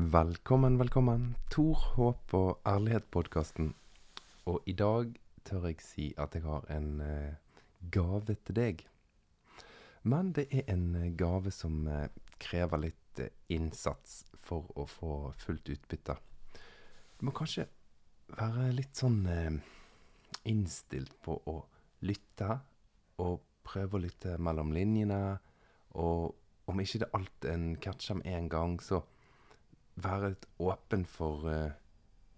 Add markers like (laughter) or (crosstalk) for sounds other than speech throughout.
Velkommen, velkommen. Tor, håp og ærlighet-podkasten. Og i dag tør jeg si at jeg har en eh, gave til deg. Men det er en eh, gave som eh, krever litt innsats for å få fullt utbytte. Du må kanskje være litt sånn innstilt på å lytte, og prøve å lytte mellom linjene. Og om ikke det alt en catcher med en gang, så være litt åpen for uh,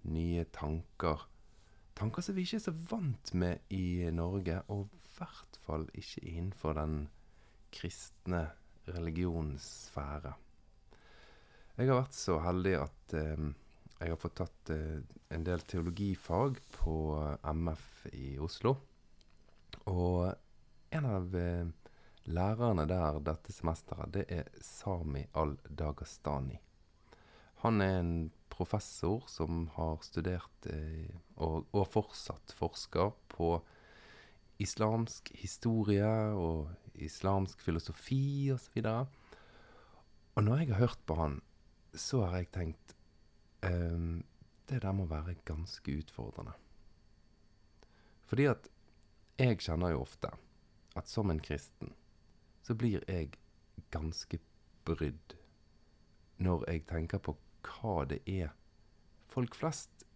nye tanker. Tanker som vi ikke er så vant med i Norge, og i hvert fall ikke innenfor den kristne religionssfære. Jeg har vært så heldig at eh, jeg har fått tatt eh, en del teologifag på eh, MF i Oslo. Og en av eh, lærerne der dette semesteret, det er Sami al-Dagastani. Han er en professor som har studert eh, og, og fortsatt forsker på islamsk historie og islamsk filosofi osv. Og, og når jeg har hørt på han, så har jeg tenkt um, Det der må være ganske utfordrende. Fordi at jeg kjenner jo ofte at som en kristen så blir jeg ganske brydd når jeg tenker på hva det er folk flest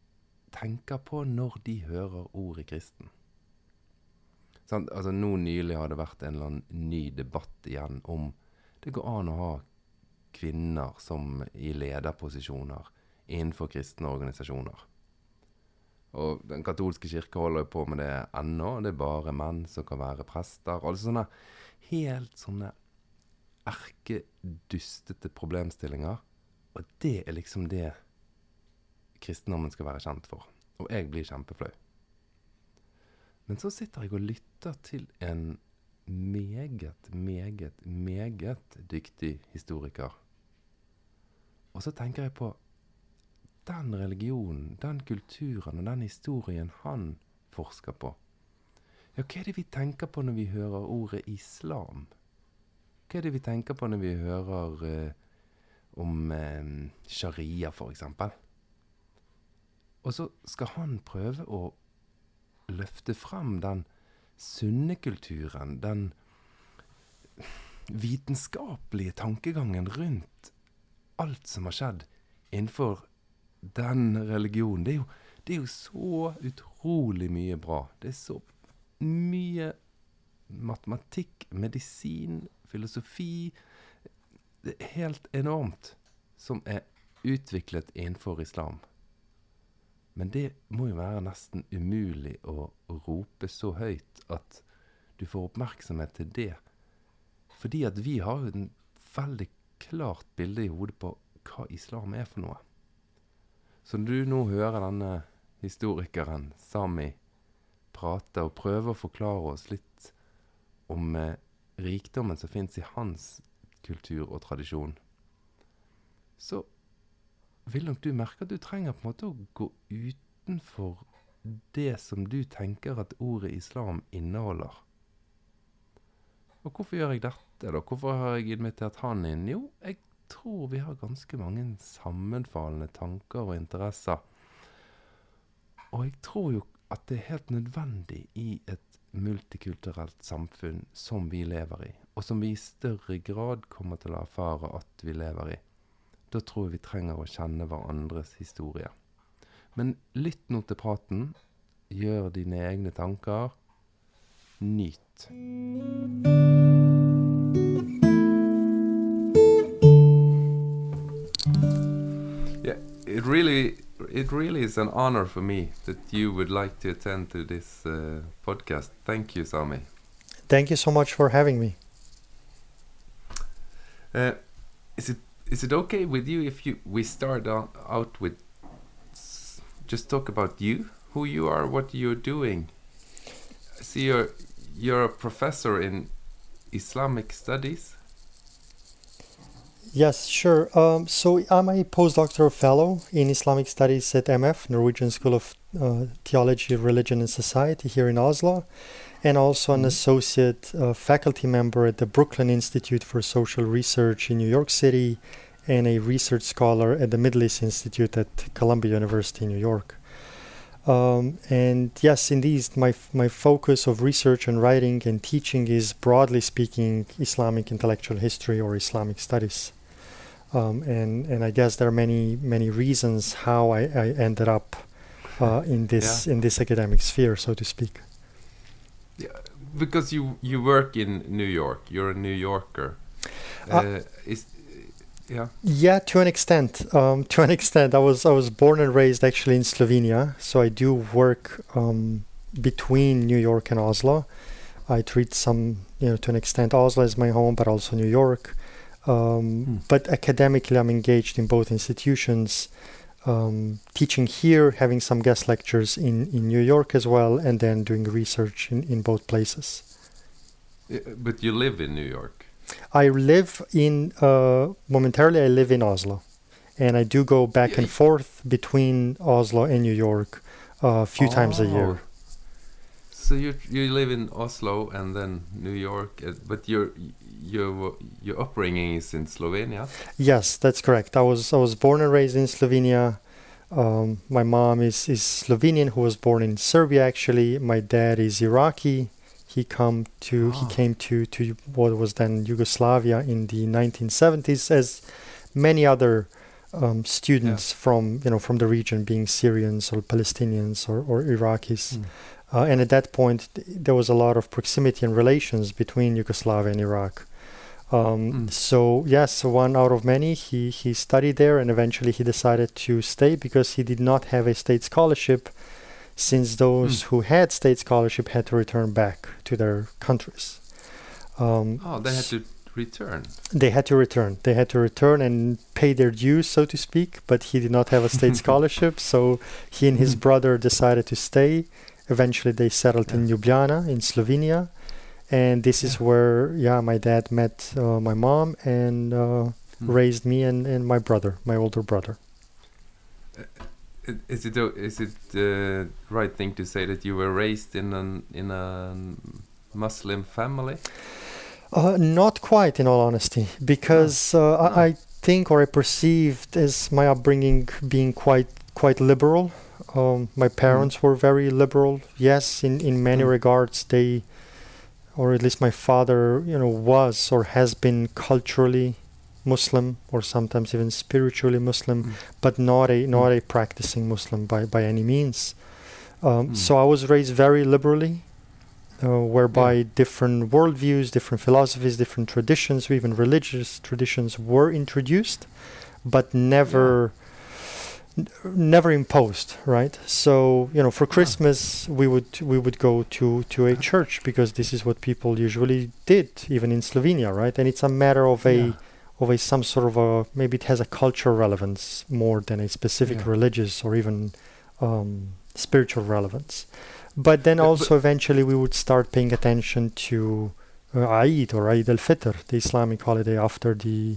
tenker på når de hører ordet kristen. Sånn, altså Nå nylig har det vært en eller annen ny debatt igjen om det går an å ha kvinner som i lederposisjoner innenfor kristne organisasjoner. Og Den katolske kirke holder jo på med det ennå. Det er bare menn som kan være prester. Altså sånne helt sånne erkedustete problemstillinger. Og det er liksom det kristendommen skal være kjent for. Og jeg blir kjempeflau. Men så sitter jeg og lytter til en meget, meget, meget dyktig historiker. Og så tenker jeg på den religionen, den kulturen og den historien han forsker på. Ja, hva er det vi tenker på når vi hører ordet islam? Hva er det vi tenker på når vi hører eh, om eh, sharia, f.eks.? Og så skal han prøve å løfte frem den sunne kulturen, den vitenskapelige tankegangen rundt alt som har skjedd innenfor den religionen. Det er, jo, det er jo så utrolig mye bra. Det er så mye matematikk, medisin, filosofi Det er helt enormt som er utviklet innenfor islam. Men det må jo være nesten umulig å rope så høyt at du får oppmerksomhet til det. Fordi at vi har jo et veldig klart bilde i hodet på hva islam er for noe. Så når du nå hører denne historikeren, Sami, prate og prøve å forklare oss litt om eh, rikdommen som fins i hans kultur og tradisjon, så vil nok du merke at du trenger på en måte å gå utenfor det som du tenker at ordet islam inneholder. Og hvorfor gjør jeg dette, da? Hvorfor har jeg invitert han inn? Jo, jeg tror vi har ganske mange sammenfallende tanker og interesser. Og jeg tror jo at det er helt nødvendig i et multikulturelt samfunn som vi lever i, og som vi i større grad kommer til å erfare at vi lever i. Da tror jeg vi trenger å kjenne hverandres historie. Men lytt nå til praten. Gjør dine egne tanker. Nyt. Yeah, it really it really is an honor for me that you would like to attend to this uh, podcast. Thank you, Sami. Thank you so much for having me. Uh, is it is it okay with you if you we start out with just talk about you, who you are, what you're doing? I see you're you're a professor in Islamic studies. Yes, sure. Um, so I'm a postdoctoral fellow in Islamic Studies at MF, Norwegian School of uh, Theology, Religion and Society here in Oslo, and also an mm-hmm. associate uh, faculty member at the Brooklyn Institute for Social Research in New York City and a research scholar at the Middle East Institute at Columbia University, in New York. Um, and yes, indeed, my my focus of research and writing and teaching is broadly speaking Islamic intellectual history or Islamic studies. Um, and and I guess there are many many reasons how I, I ended up uh, in this Yeah. in this academic sphere, so to speak. Yeah, Because you you work in New York, you're a New Yorker. Uh, Uh, is yeah. Yeah, to an extent. Um, (laughs) to an extent, I was I was born and raised actually in Slovenia, so I do work um, between New York and Oslo. I treat some, you know, to an extent, Oslo as my home, but also New York. Um, Hmm. But academically, I'm engaged in both institutions, um, teaching here, having some guest lectures in, in New York as well, and then doing research in, in both places. But you live in New York. I live in uh, momentarily. I live in Oslo, and I do go back Yeah, and forth between Oslo and New York uh, a few times a year. Oh. So you you live in Oslo and then New York, uh, but your your your upbringing is in Slovenia. Yes, that's correct. I was I was born and raised in Slovenia. Um, my mom is is Slovenian, who was born in Serbia. Actually, my dad is Iraqi. He come to he Ah. came to to what was then Yugoslavia in the 1970s, as many other um, students from you know from the region, being Syrians or Palestinians or, or Iraqis. Mm. Uh, and at that point, th- there was a lot of proximity and relations between Yugoslavia and Iraq. Um, Mm. So yes, one out of many. He he studied there, and eventually he decided to stay because he did not have a state scholarship. Since those Mm. who had state scholarship had to return back to their countries. Um, Oh, they had to return. they had to return. They had to return and pay their dues, so to speak. But he did not have a state (laughs) scholarship, so he and his Mm. brother decided to stay. Eventually, they settled in Ljubljana in Slovenia, and this is where, yeah, my dad met uh, my mom and uh, Mm. raised me and, and my brother, my older brother. I- Is it o- is it the right thing to say that you were raised in an in a Muslim family? Uh, not quite, in all honesty, because uh, No. I, I think or I perceived as my upbringing being quite quite liberal. Um, my parents were very liberal. Yes, in in many Mm. regards, they, or at least my father, you know, was or has been culturally Muslim or sometimes even spiritually Muslim, Mm. but not a not a practicing Muslim by by any means. Um, Mm. So I was raised very liberally, uh, whereby different worldviews, different philosophies, different traditions, even religious traditions, were introduced, but never. n- Never imposed, right? So you know, for. Christmas we would we would go to to a church because this is what people usually did, even in Slovenia, right? And it's a matter of a Yeah. of a some sort of a maybe it has a cultural relevance more than a specific Yeah. religious or even um, spiritual relevance. But then But- but- also eventually we would start paying attention to uh, Eid or Eid al-Fitr, the Islamic holiday after the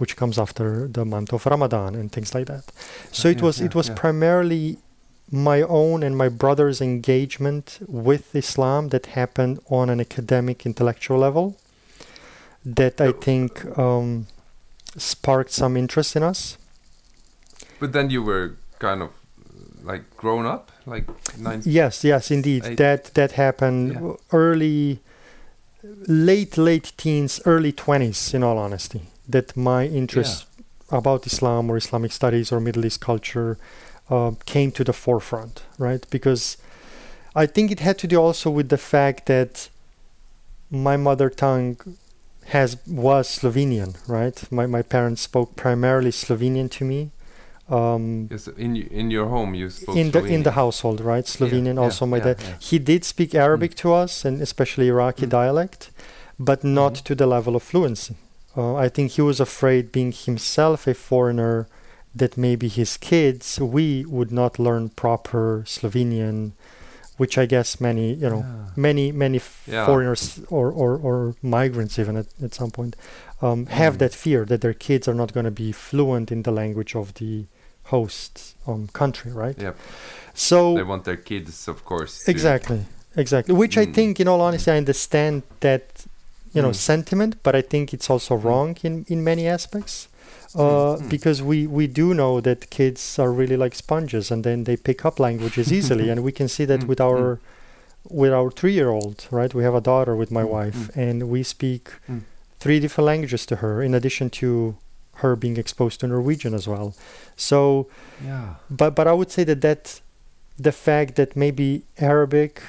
which comes after the month of Ramadan and things like that. So it Yeah, was it was yeah. primarily my own and my brother's engagement with Islam that happened on an academic intellectual level that I think um, sparked some interest in us. But then you were kind of like grown up, like nine. Yes, yes, indeed. I- that that happened Yeah. early, late late teens, early twenties. In all honesty, that my interest about Islam or Islamic studies or Middle East culture uh, came to the forefront, right? Because I think it had to do also with the fact that my mother tongue has was Slovenian, right? My my parents spoke primarily Slovenian to me. Um, Yes, in in your home you spoke in the in the household, right? Slovenian. yeah, also, my yeah, dad. yeah. He did speak Arabic to us, and especially Iraqi Mm. dialect, but not Mhm. to the level of fluency. Uh, I think he was afraid, being himself a foreigner, that maybe his kids, we would not learn proper Slovenian, which I guess many, you know, Yeah. many many f- Yeah. foreigners or, or, or migrants even at, at some point um, have Mm. that fear that their kids are not going to be fluent in the language of the host um, country, right? Yep. So They want their kids, of course. to- Exactly, exactly. Which I Mm. think, in all honesty, I understand that, you know, Mm. sentiment, but I think it's also Mm. wrong in in many aspects. uh, Mm. because we, we do know that kids are really like sponges and then they pick up languages (laughs) easily and we can see that Mm, with our with our three year old right we have a daughter with my wife and we speak three different languages to her in addition to her being exposed to norwegian as well so Yeah. but but i would say that that the fact that maybe arabic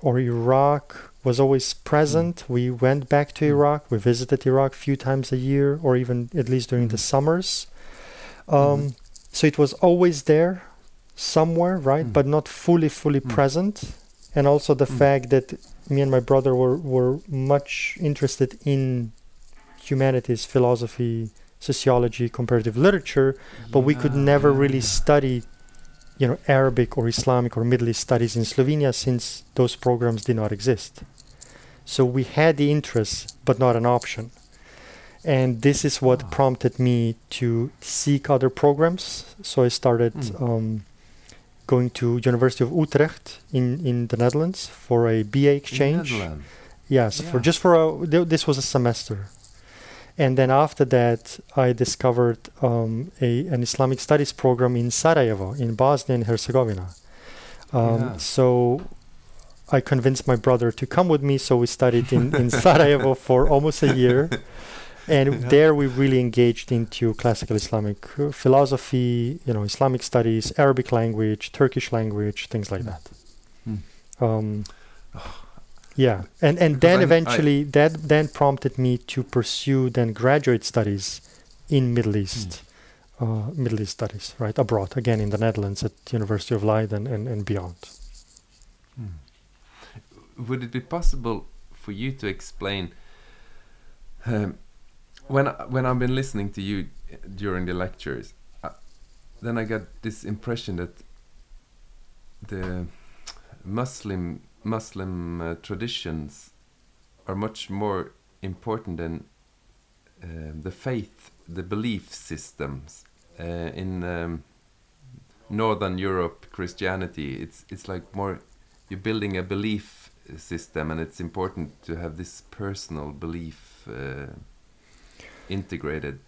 or iraq was always present we went back to Mm. iraq we visited iraq a few times a year or even at least during the Mhm. summers um, Mhm. so it was always there somewhere right Mm. but not fully fully Mm. present and also the Mm. fact that me and my brother were, were much interested in humanities philosophy sociology comparative literature but we could never yeah, really yeah. study you know arabic or islamic or middle east studies in slovenia since those programs did not exist so we had the interest but not an option and this is what Ah. prompted me to seek other programs so i started Mm. um, going to university of utrecht in, in the netherlands for a ba exchange. Yes, for just for a th- this was a semester, and then after that I discovered um, a an Islamic studies program in Sarajevo in Bosnia and Herzegovina. Um, Yeah. So I convinced my brother to come with me, so we studied in, in (laughs) Sarajevo for almost a year, and Yeah. there we really engaged into classical Islamic uh, philosophy, you know, Islamic studies, Arabic language, Turkish language, things like Mm. that. Mm. Um, (sighs) yeah, and and Because then I'm- I- eventually that then prompted me to pursue then graduate studies in Middle East, uh, Middle East studies, right abroad again in the Netherlands at University of Leiden and, and beyond. Hmm. Would it be possible for you to explain um, when when I've been listening to you uh, during the lectures, uh, then I got this impression that the Muslim Muslim uh, traditions are much more important than um the faith, the belief systems uh, in um, Northern Europe. Christianity, it's it's like more you're building a belief system, and it's important to have this personal belief uh, integrated.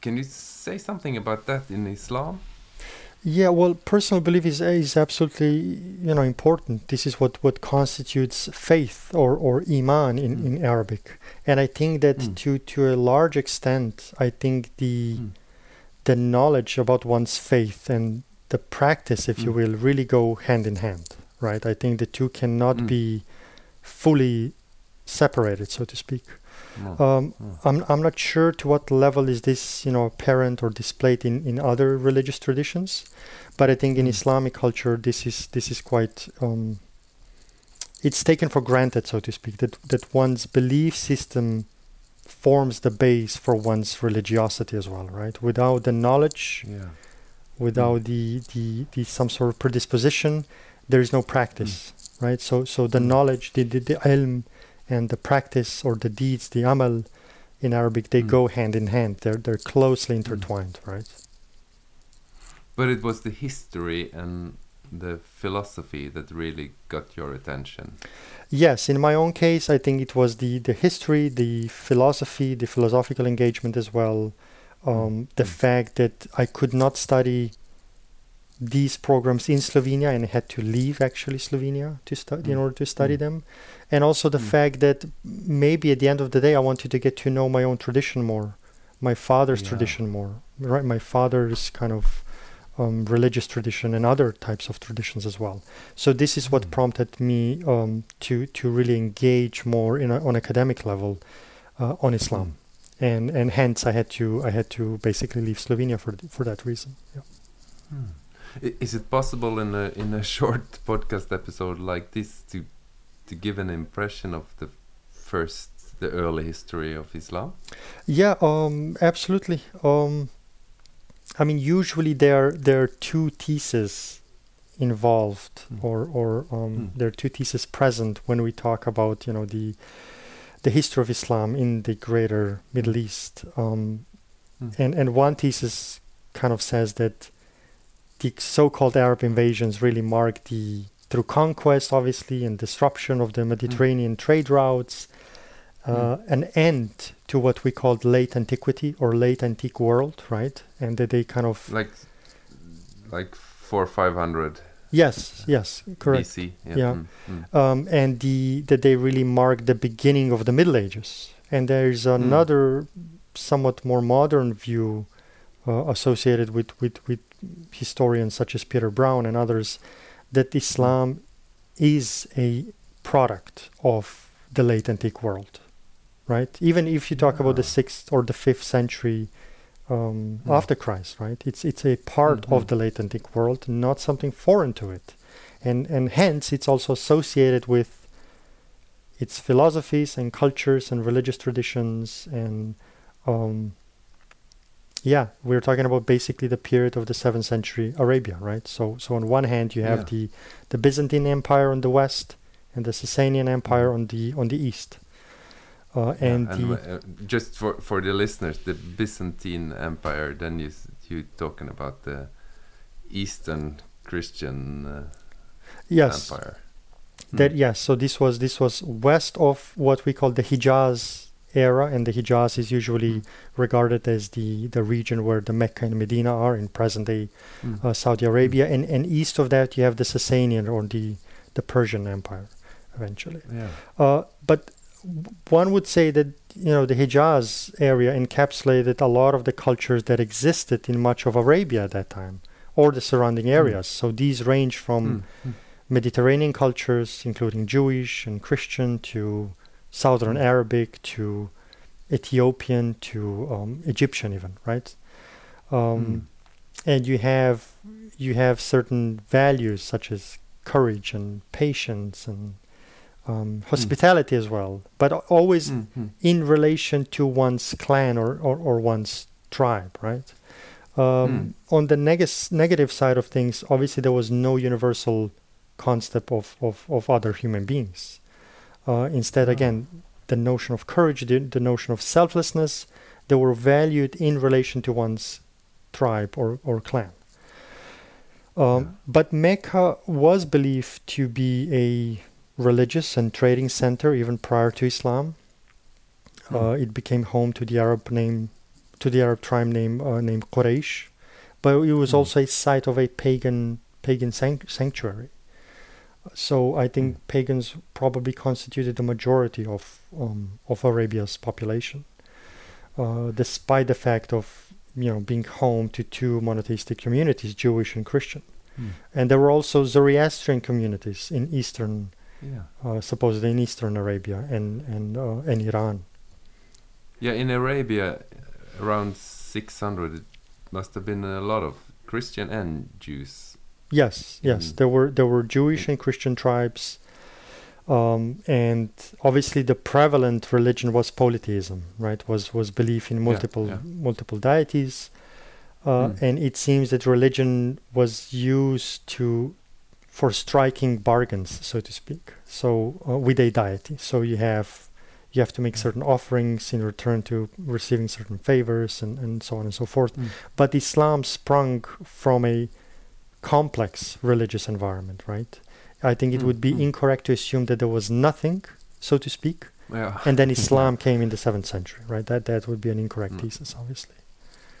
Can you say something about that in Islam? Yeah, well, personal belief is is absolutely you know important. This is what what constitutes faith or or iman in Mm. in Arabic, and I think that Mm. to to a large extent, I think the Mm. the knowledge about one's faith and the practice, if you Mm. will, really go hand in hand, right? I think the two cannot Mm. be fully separated, so to speak. No. Um, Mm. I'm I'm not sure to what level is this you know apparent or displayed in, in other religious traditions, but I think in Mm. Islamic culture this is this is quite um, it's taken for granted, so to speak, that that one's belief system forms the base for one's religiosity as well, right? Without the knowledge, yeah. without the, the the some sort of predisposition, there is no practice, right? So so the Mm. knowledge, the, the the ilm, and the practice or the deeds, the amal, in Arabic, they Mm. go hand in hand. They're they're closely intertwined, right? But it was the history and the philosophy that really got your attention. Yes, in my own case, I think it was the the history, the philosophy, the philosophical engagement as well. Um, the Mm. fact that I could not study these programs in Slovenia and I had to leave actually Slovenia to study in Mm. order to study Mm. them, and also the Mm. fact that maybe at the end of the day I wanted to get to know my own tradition more, my father's Yeah. tradition more. Right, my father's kind of um, religious tradition and other types of traditions as well. So this is what Mm. prompted me um, to to really engage more in a, on academic level uh, on Islam, and and hence I had to I had to basically leave Slovenia for for that reason. Yeah. Is it possible in a in a (laughs) short podcast episode like this to to give an impression of the first the early history of Islam? Yeah, um, absolutely. Um, I mean, usually there there are two theses involved, Mm. or or um, Mm. there are two theses present when we talk about you know the the history of Islam in the greater Middle East. Um, Mm. and and one thesis kind of says that the so-called Arab invasions really mark the through conquest, obviously, and disruption of the Mediterranean trade routes, uh, an end to what we called late antiquity or late antique world, right? And that they kind of Like, like four five hundred yes, yes, correct. BC. Yeah. Mm, mm. um, and the that they really mark the beginning of the Middle Ages. And there's another somewhat more modern view associated with, with, with historians such as Peter Brown and others that Islam is a product of the late antique world, right? Even if you talk about the sixth or the fifth century um, Mm. after Christ, right? It's it's a part of Mhm. the late antique world, not something foreign to it, and and hence it's also associated with its philosophies and cultures and religious traditions and um, yeah, we're talking about basically the period of the seventh century Arabia, right? So so on one hand you have Yeah. the the Byzantine Empire on the west and the Sasanian Empire on the on the east. Uh, Yeah, and the uh, just for for the listeners, the Byzantine Empire. Then you you talking about the Eastern Christian uh, yes, Empire. That Mm. yes, so this was this was west of what we call the Hijaz era, and the Hijaz is usually regarded as the the region where the Mecca and Medina are in present day Mm. uh, Saudi Arabia, and and east of that you have the Sasanian or the the Persian Empire, eventually. yeah. Uh, but w- one would say that you know the Hijaz area encapsulated a lot of the cultures that existed in much of Arabia at that time, or the surrounding areas. So these range from Mm, mm. Mediterranean cultures, including Jewish and Christian, to Southern Mm. Arabic, to Ethiopian, to um, Egyptian, even right. Um, Mm. And you have you have certain values such as courage and patience and um, hospitality as well, but always Mm, mm. in relation to one's clan or, or, or one's tribe, right? Um, On the neg- negative side of things, obviously there was no universal concept of, of, of other human beings. Uh, instead, again, the notion of courage, the, the notion of selflessness, they were valued in relation to one's tribe or, or clan. Um, Yeah. But Mecca was believed to be a religious and trading center even prior to Islam. Hmm. Uh, it became home to the Arab name, to the Arab tribe name uh, named Quraysh, but it was Hmm. also a site of a pagan pagan sanct- sanctuary. So I think Hmm. pagans probably constituted the majority of um, of Arabia's population, uh, despite the fact of you know being home to two monotheistic communities, Jewish and Christian. Mm. And there were also Zoroastrian communities in eastern, Yeah. uh, supposedly in eastern Arabia and and uh, and Iran. Yeah, in Arabia, around 600, it must have been a lot of Christian and Jews. Yes, yes, in- there were there were Jewish and Christian tribes, um, and obviously the prevalent religion was polytheism, right? Was was belief in multiple yeah. multiple deities, uh, Mm. and it seems that religion was used to for striking bargains, so to speak. So uh, with a deity, so you have you have to make certain offerings in return to receiving certain favors and, and so on and so forth. Mm. But Islam sprung from a complex religious environment, right? I think it Mm, would be mm. incorrect to assume that there was nothing, so to speak, Yeah. and then (laughs) Islam came in the seventh century, right? That that would be an incorrect Mm. thesis, obviously.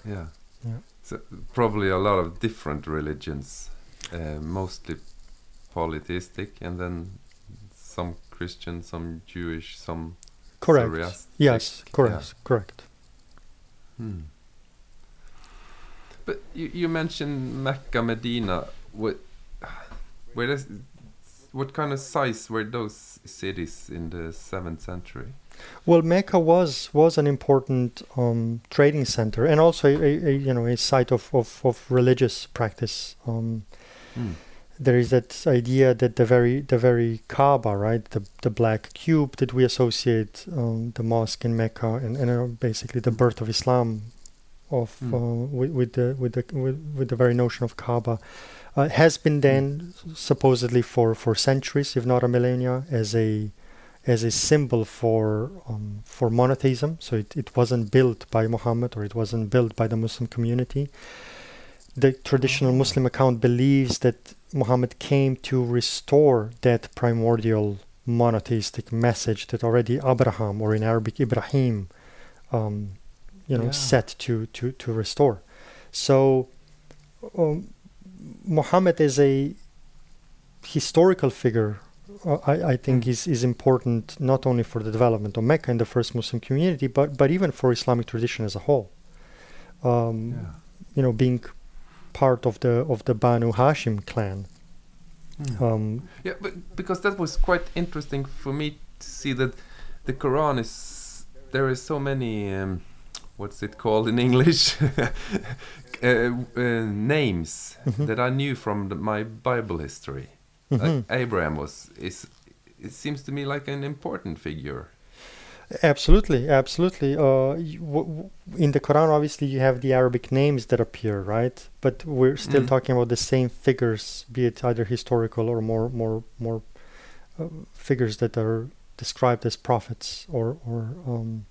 Yeah. Yeah. So probably a lot of different religions, uh, mostly polytheistic, and then some Christian, some Jewish, some Correct. Yes, correct, Yeah. correct. Hmm. But you, you mentioned Mecca, Medina. What, where does, what kind of size were those cities in the seventh century? Well, Mecca was was an important um, trading center and also a, a, you know a site of, of, of religious practice. Um, Hmm. there is that idea that the very the very Kaaba, right, the the black cube that we associate um, the mosque in Mecca and, and uh, basically the Mm. birth of Islam, of Mm. uh, with, with the with the with, with the very notion of Kaaba, uh, has been then supposedly for for centuries, if not a millennia, as a as a symbol for um, for monotheism. So it, it wasn't built by Muhammad or it wasn't built by the Muslim community. The traditional Oh. Muslim account believes that Muhammad came to restore that primordial monotheistic message that already Abraham, or in Arabic Ibrahim, um, you know, Yeah. set to to to restore. So, um, Muhammad is a historical figure. Uh, I, I think Mm. is is important not only for the development of Mecca and the first Muslim community, but but even for Islamic tradition as a whole. Um, Yeah. You know, being part of the of the Banu Hashim clan. Mm. Um, Yeah, but because that was quite interesting for me to see that the Quran is there is so many um, what's it called in English (laughs) uh, uh, names Mhm. that I knew from the, my Bible history. Like mhm. Abraham was is it seems to me like an important figure. Absolutely, absolutely. Uh, y- w- w- in the Quran, obviously, you have the Arabic names that appear, right? But we're still Mm. talking about the same figures, be it either historical or more, more, more uh, figures that are described as prophets or or um,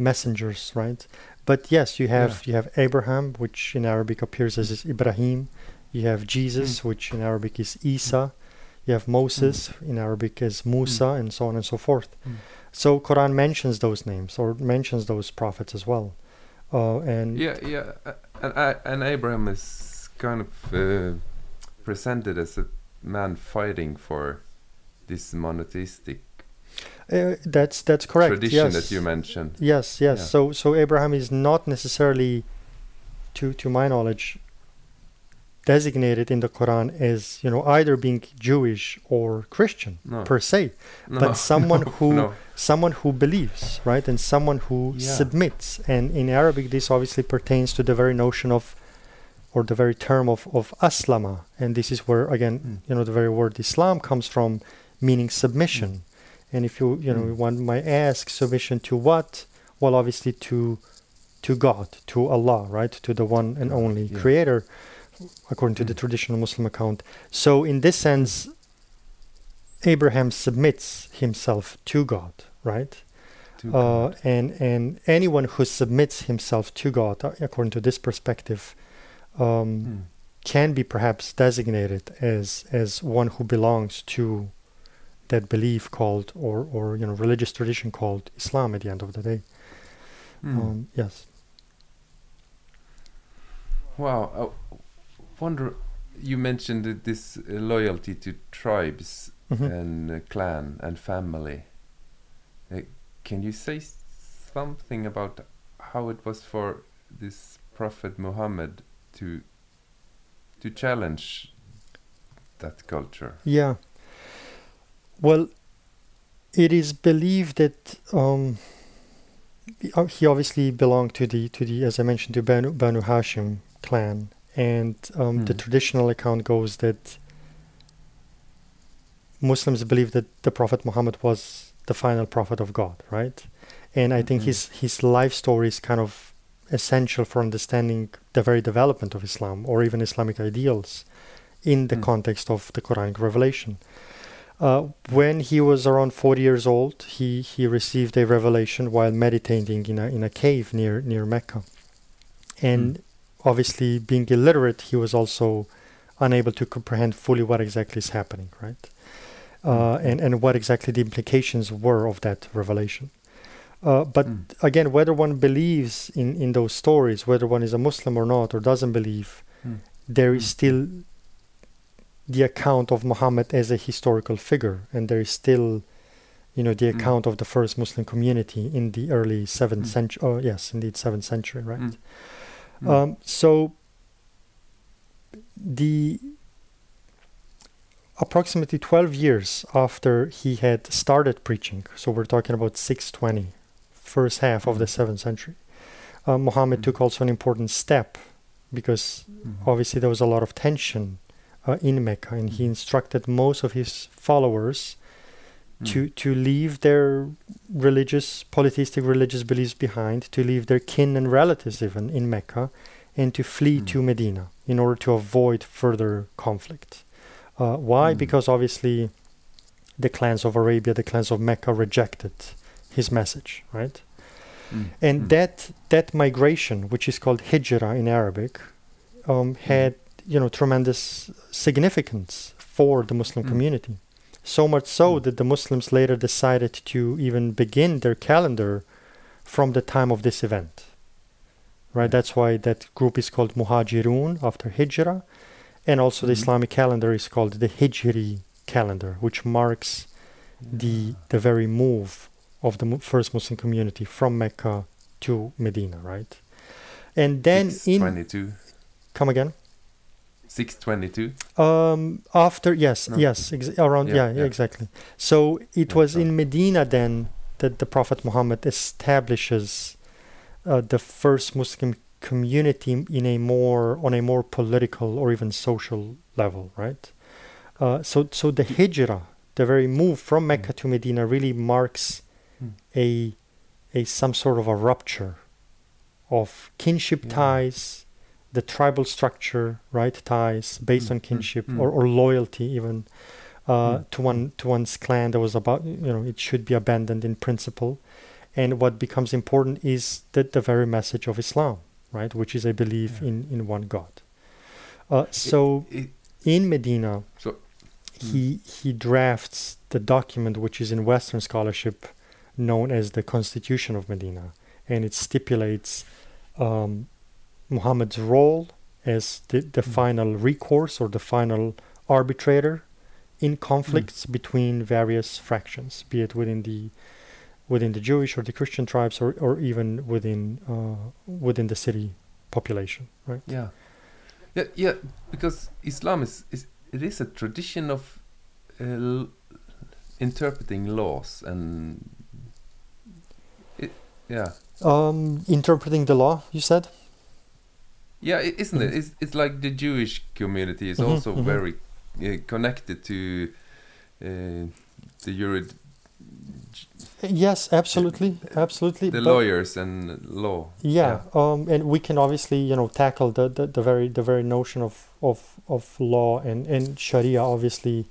messengers, right? But yes, you have you have Abraham, which in Arabic appears as is Ibrahim. You have Jesus, which in Arabic is Isa. You have Moses, in Arabic as Musa, and so on and so forth. Mm. So Quran mentions those names or mentions those prophets as well. Uh, and Yeah, yeah, uh, and I, and Abraham is kind of uh, presented as a man fighting for this monotheistic uh, that's that's correct. tradition yes. that you mentioned. Yes, yes. Yeah. So so Abraham is not necessarily, to to my knowledge, designated in the Quran as you know either being Jewish or Christian No, per se, no, but someone (laughs) no, who someone who believes, right, and someone who Yeah. submits. And in Arabic, this obviously pertains to the very notion of, or the very term of of aslama, and this is where again, Mm. you know, the very word Islam comes from, meaning submission. And if you you know Mm. one might ask submission to what? Well, obviously to to God, to Allah, right, to the one and only yeah. Creator, according to the Mm. traditional Muslim account. So in this sense, Abraham submits himself to God, right? To Uh, God. and and anyone who submits himself to God, uh, according to this perspective, um, Mm. can be perhaps designated as as one who belongs to that belief called or or you know religious tradition called Islam. At the end of the day, Mm. um, yes. Wow, I wonder. You mentioned this loyalty to tribes Mhm. and uh, clan and family. Uh, can you say something about how it was for this Prophet Muhammad to to challenge that culture? Yeah. Well, it is believed that um, he obviously belonged to the to the as I mentioned to Banu, Banu Hashim clan, and um, the Hmm. traditional account goes that Muslims believe that the Prophet Muhammad was the final prophet of God, right? And I think Mhm. his his life story is kind of essential for understanding the very development of Islam or even Islamic ideals in the Mm. context of the Quranic revelation. Uh, when he was around 40 years old, he, he received a revelation while meditating in a, in a cave near, near Mecca. And obviously, being illiterate, he was also unable to comprehend fully what exactly is happening, right? Uh, Mm. and, and what exactly the implications were of that revelation. Uh, but Mm. again, whether one believes in, in those stories, whether one is a Muslim or not, or doesn't believe, Mm. there is Mm. still the account of Muhammad as a historical figure, and there is still, you know, the Mm. account of the first Muslim community in the early seventh Mm. century. Oh, yes, indeed, seventh century, right? Mm. Mm. Um, so the approximately 12 years after he had started preaching, so we're talking about 620, first half of the Mhm. 7th century, uh, Muhammad took also an important step because Mhm. obviously there was a lot of tension uh, in Mecca, and he instructed most of his followers Mm. to to leave their religious, polytheistic religious beliefs behind, to leave their kin and relatives even in Mecca, and to flee Mm. to Medina in order to avoid further conflict. Uh, why? Mm. Because obviously the clans of Arabia, the clans of Mecca rejected his message, right? Mm. And Mm. that that migration, which is called hijrah in Arabic, um, had you know tremendous significance for the Muslim Mm. community. So much so Mm. that the Muslims later decided to even begin their calendar from the time of this event. Right? That's why that group is called Muhajirun after Hijrah. And also the Mhm. Islamic calendar is called the Hijri calendar, which marks the the very move of the first Muslim community from Mecca to Medina, right? And then in 622. come again. 622. Um, after yes, No. yes, ex- around Yeah, yeah, yeah. exactly. So it was in Medina then that the Prophet Muhammad establishes uh, the first Muslim community in a more on a more political or even social level, right? Uh, so so the hijrah, the very move from Mecca to Medina, really marks Mm. a a some sort of a rupture of kinship ties, the tribal structure, right? Ties based Mm, on mm, kinship mm. or, or loyalty, even uh, Mm, to one to one's clan. That was about you know it should be abandoned in principle, and what becomes important is that the very message of Islam, right? Which is a belief Yeah. in in one God. Uh, so It- in Medina, So- he he drafts the document which is in Western scholarship known as the Constitution of Medina, and it stipulates um, Muhammad's role as the, the Mm. final recourse or the final arbitrator in conflicts between various fractions, be it within the within the Jewish or the Christian tribes, or, or even within uh, within the city population, right? Yeah. Yeah, yeah, because Islam is, is it is a tradition of uh, l- interpreting laws and it, yeah. Um, interpreting the law, you said. Yeah, isn't it? Mhm. It's, it's like the Jewish community is Mhm, also mhm. very uh, connected to uh, the jurid, Yes, absolutely, absolutely. the but- lawyers and law. Yeah, um, and we can obviously, you know, tackle the, the, the very the very notion of of, of law and, and Sharia. Obviously,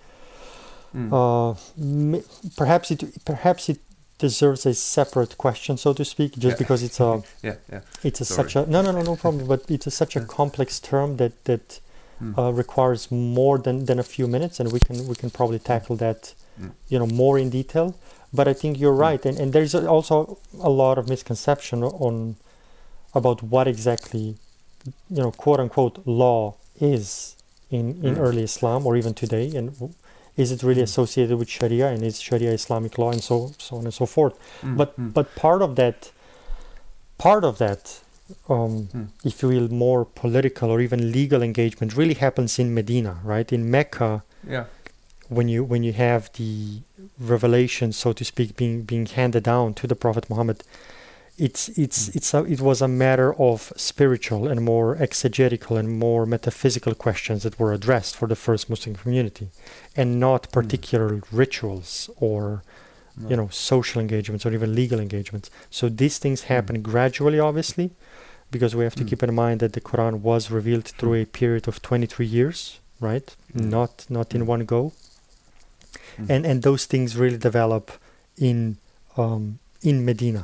Mm. uh, m- perhaps it perhaps it deserves a separate question, so to speak, just Yeah. because it's a (laughs) yeah, yeah. it's a Sorry. such a no no no no problem, but it's a, such a complex term that that Mm. uh, requires more than, than a few minutes, and we can we can probably tackle that, Mm. you know, more in detail. But I think you're Mm. right, and, and there's also a lot of misconception on about what exactly, you know, quote unquote law is in in Mm. early Islam or even today, and is it really Mm. associated with Sharia and is Sharia Islamic law and so so on and so forth. Mm, But mm. but part of that, part of that, um, Mm. if you will, more political or even legal engagement really happens in Medina, right? In Mecca, yeah. when you when you have the revelation, so to speak, being being handed down to the Prophet Muhammad, it's it's Mm. it's a, it was a matter of spiritual and more exegetical and more metaphysical questions that were addressed for the first Muslim community, and not Mm. particular rituals or you know social engagements or even legal engagements so these things happen gradually obviously because we have to Mm. keep in mind that the quran was revealed through a period of 23 years right Mm. not not in Mm. one go Mm. and and those things really develop in um, in medina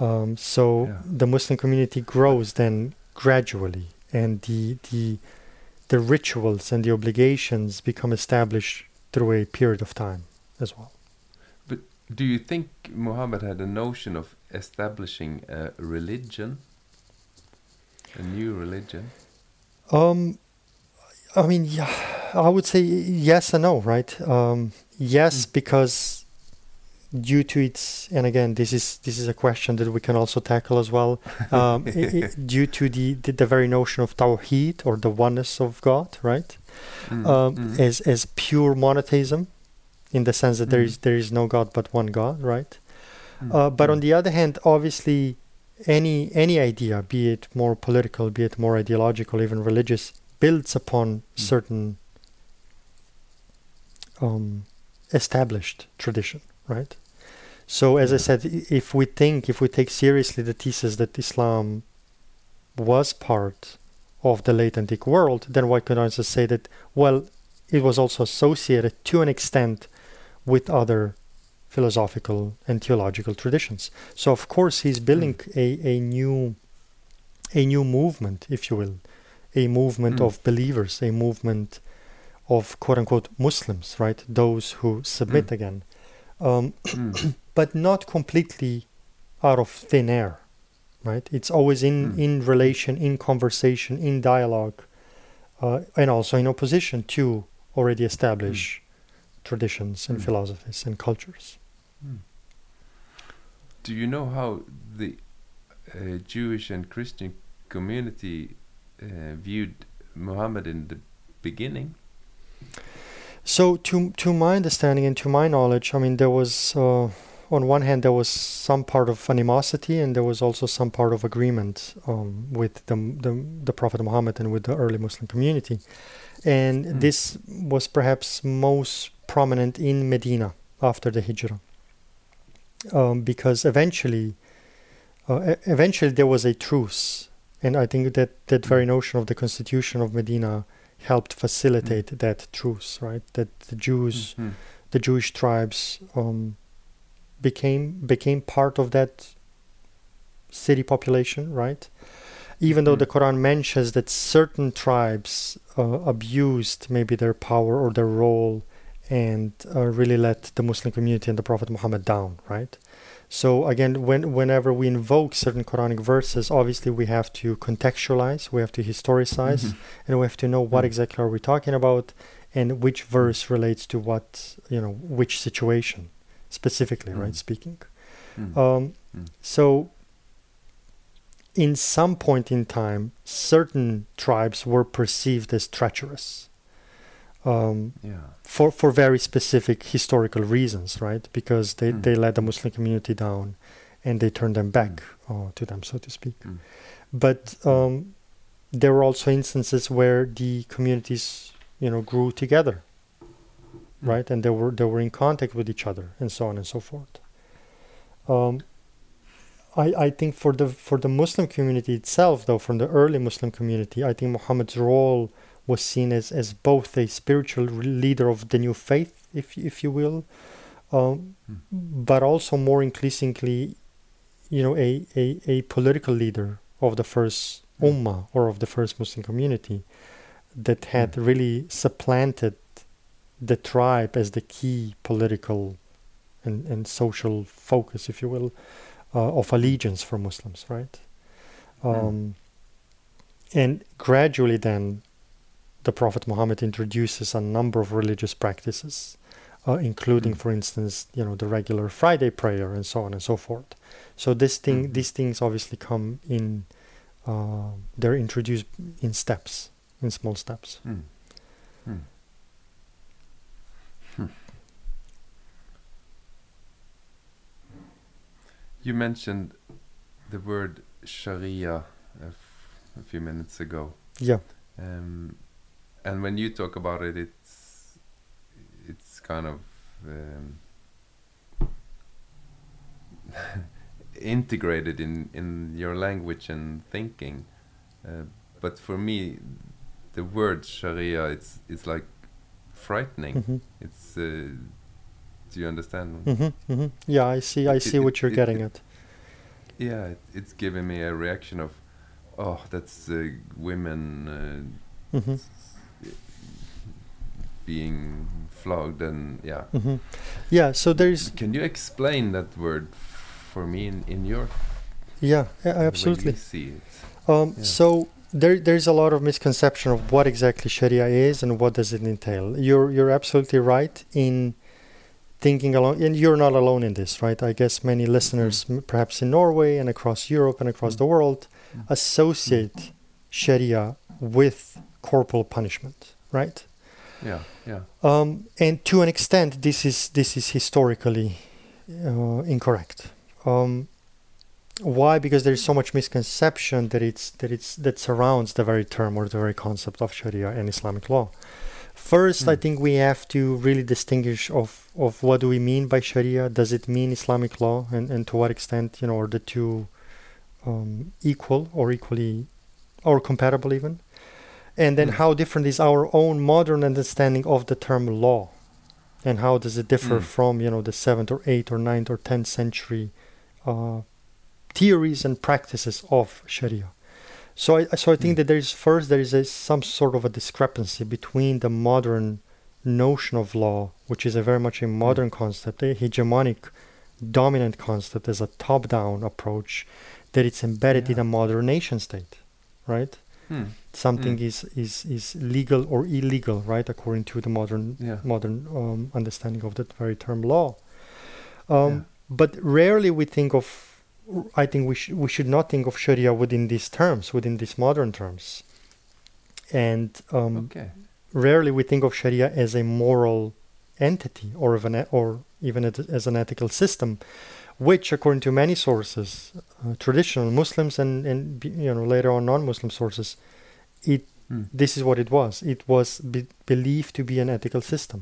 um, so Yeah. the muslim community grows then gradually and the the the rituals and the obligations become established through a period of time as well But Do you think Muhammad had a notion of establishing a religion? A new religion? Um, I mean, yeah, I would say yes and no, right? Um, yes, Mm. because due to its, and again, this is this is a question that we can also tackle as well. (laughs) Um, i- i- due to the, the the very notion of tawheed or the oneness of God, right? Mm, Um, mm, As as pure monotheism, in the sense that there Mm. is there is no God but one God, right? mm, Uh, but on mm, the other hand, obviously, any any idea, be it more political, be it more ideological, even religious, builds upon Mm. certain um, established tradition, right? So, as I said, if we think, if we take seriously the thesis that Islam was part of the late antique world, then why could I just say that? Well, it was also associated to an extent with other philosophical and theological traditions. So of course he's building a, a new a new movement, if you will, a movement Mm. of believers, a movement of quote unquote Muslims, right? Those who submit Mm. again, um, Mm. (clears throat) but not completely out of thin air, right? It's always in Mm. in relation, in conversation, in dialogue, uh, and also in opposition to already established traditions and Mm. philosophies and cultures. Do you know how the uh, Jewish and Christian community uh, viewed Muhammad in the beginning? So, to to my understanding and to my knowledge, I mean, there was uh, on one hand there was some part of animosity, and there was also some part of agreement um, with the, the the Prophet Muhammad and with the early Muslim community, and Mm. this was perhaps most prominent in Medina after the Hijrah, um, because eventually, uh, eventually there was a truce, and I think that that very notion of the Constitution of Medina helped facilitate that truce, right? That the Jews, Mhm. the Jewish tribes, um, became became part of that city population, right? Even though the. Quran mentions that certain tribes uh, abused maybe their power or their role and uh, really let the Muslim community and the Prophet Muhammad down, right? So again, when whenever we invoke certain Quranic verses, obviously we have to contextualize, we have to historicize, Mhm. and we have to know what Mm. exactly are we talking about and which verse relates to what you know which situation specifically right Mm. speaking Mm. um, Mm. so in some point in time certain tribes were perceived as treacherous um, yeah. for for very specific historical reasons right because they, Mm. they let the muslim community down and they turned them back uh, to them so to speak Mm. but um, there were also instances where the communities you know grew together Mm. right and they were they were in contact with each other and so on and so forth um, I, I think for the for the Muslim community itself though from the early Muslim community I think Muhammad's role was seen as, as both a spiritual leader of the new faith if if you will um, Mm. but also more increasingly you know a, a, a political leader of the first Mm. ummah or of the first Muslim community that had really supplanted the tribe as the key political and, and social focus, if you will, uh, of allegiance for Muslims, right? Um, And gradually, then, the Prophet Muhammad introduces a number of religious practices, uh, including, Mm. for instance, you know, the regular Friday prayer and so on and so forth. So this thing, Mhm. these things obviously come in. Uh, they're introduced in steps, in small steps. Mm. Mm. Hmm. You mentioned the word Sharia a, f- a few minutes ago, Yeah. um, and when you talk about it, it's it's kind of um, (laughs) integrated in in your language and thinking. Uh, but for me, the word Sharia, it's it's like frightening. hmm It's. Uh, do you understand? hmm hmm Yeah, I see. I It- see it- what you're getting at. Yeah, it, it's giving me a reaction of, oh, that's uh, women uh, hmm being flogged, and yeah. hmm Yeah. So there's Can you explain that word for me in, in your yeah, a- the way you absolutely. see it? Um, Yeah. So there, there's a lot of misconception of what exactly Sharia is and what does it entail. You're, you're absolutely right in thinking along, and you're not alone in this, right? I guess many listeners, m perhaps in Norway and across Europe and across Mm. the world, Mm. associate Sharia with corporal punishment, right? Yeah, yeah. Um, and to an extent, this is this is historically uh, incorrect. Um, why? Because there is so much misconception that it's that it's that surrounds the very term or the very concept of Sharia and Islamic law. First, I Hmm. think we have to really distinguish of of what do we mean by Sharia? Does it mean Islamic law, and and to what extent you know are the two um, equal or equally or compatible even? And then Mm. how different is our own modern understanding of the term law? And how does it differ Mm. from, you know, the seventh or eighth or ninth or tenth century uh, theories and practices of Sharia? So I so I think Mm. that there is first there is a, some sort of a discrepancy between the modern notion of law, which is a very much a modern concept, a hegemonic, dominant concept as a top-down approach, that it's embedded in a modern nation state, right? Something Mm. is is is legal or illegal, right, according to the modern Yeah. modern um, understanding of that very term law. Um, Yeah. But rarely we think of. I think we sh- we should not think of Sharia within these terms, within these modern terms. And um, Okay. rarely we think of Sharia as a moral entity or of an e- or even as, as an ethical system, which, according to many sources, uh, traditional Muslims and and you know later on non-Muslim sources, it Hmm. this is what it was. It was be- believed to be an ethical system.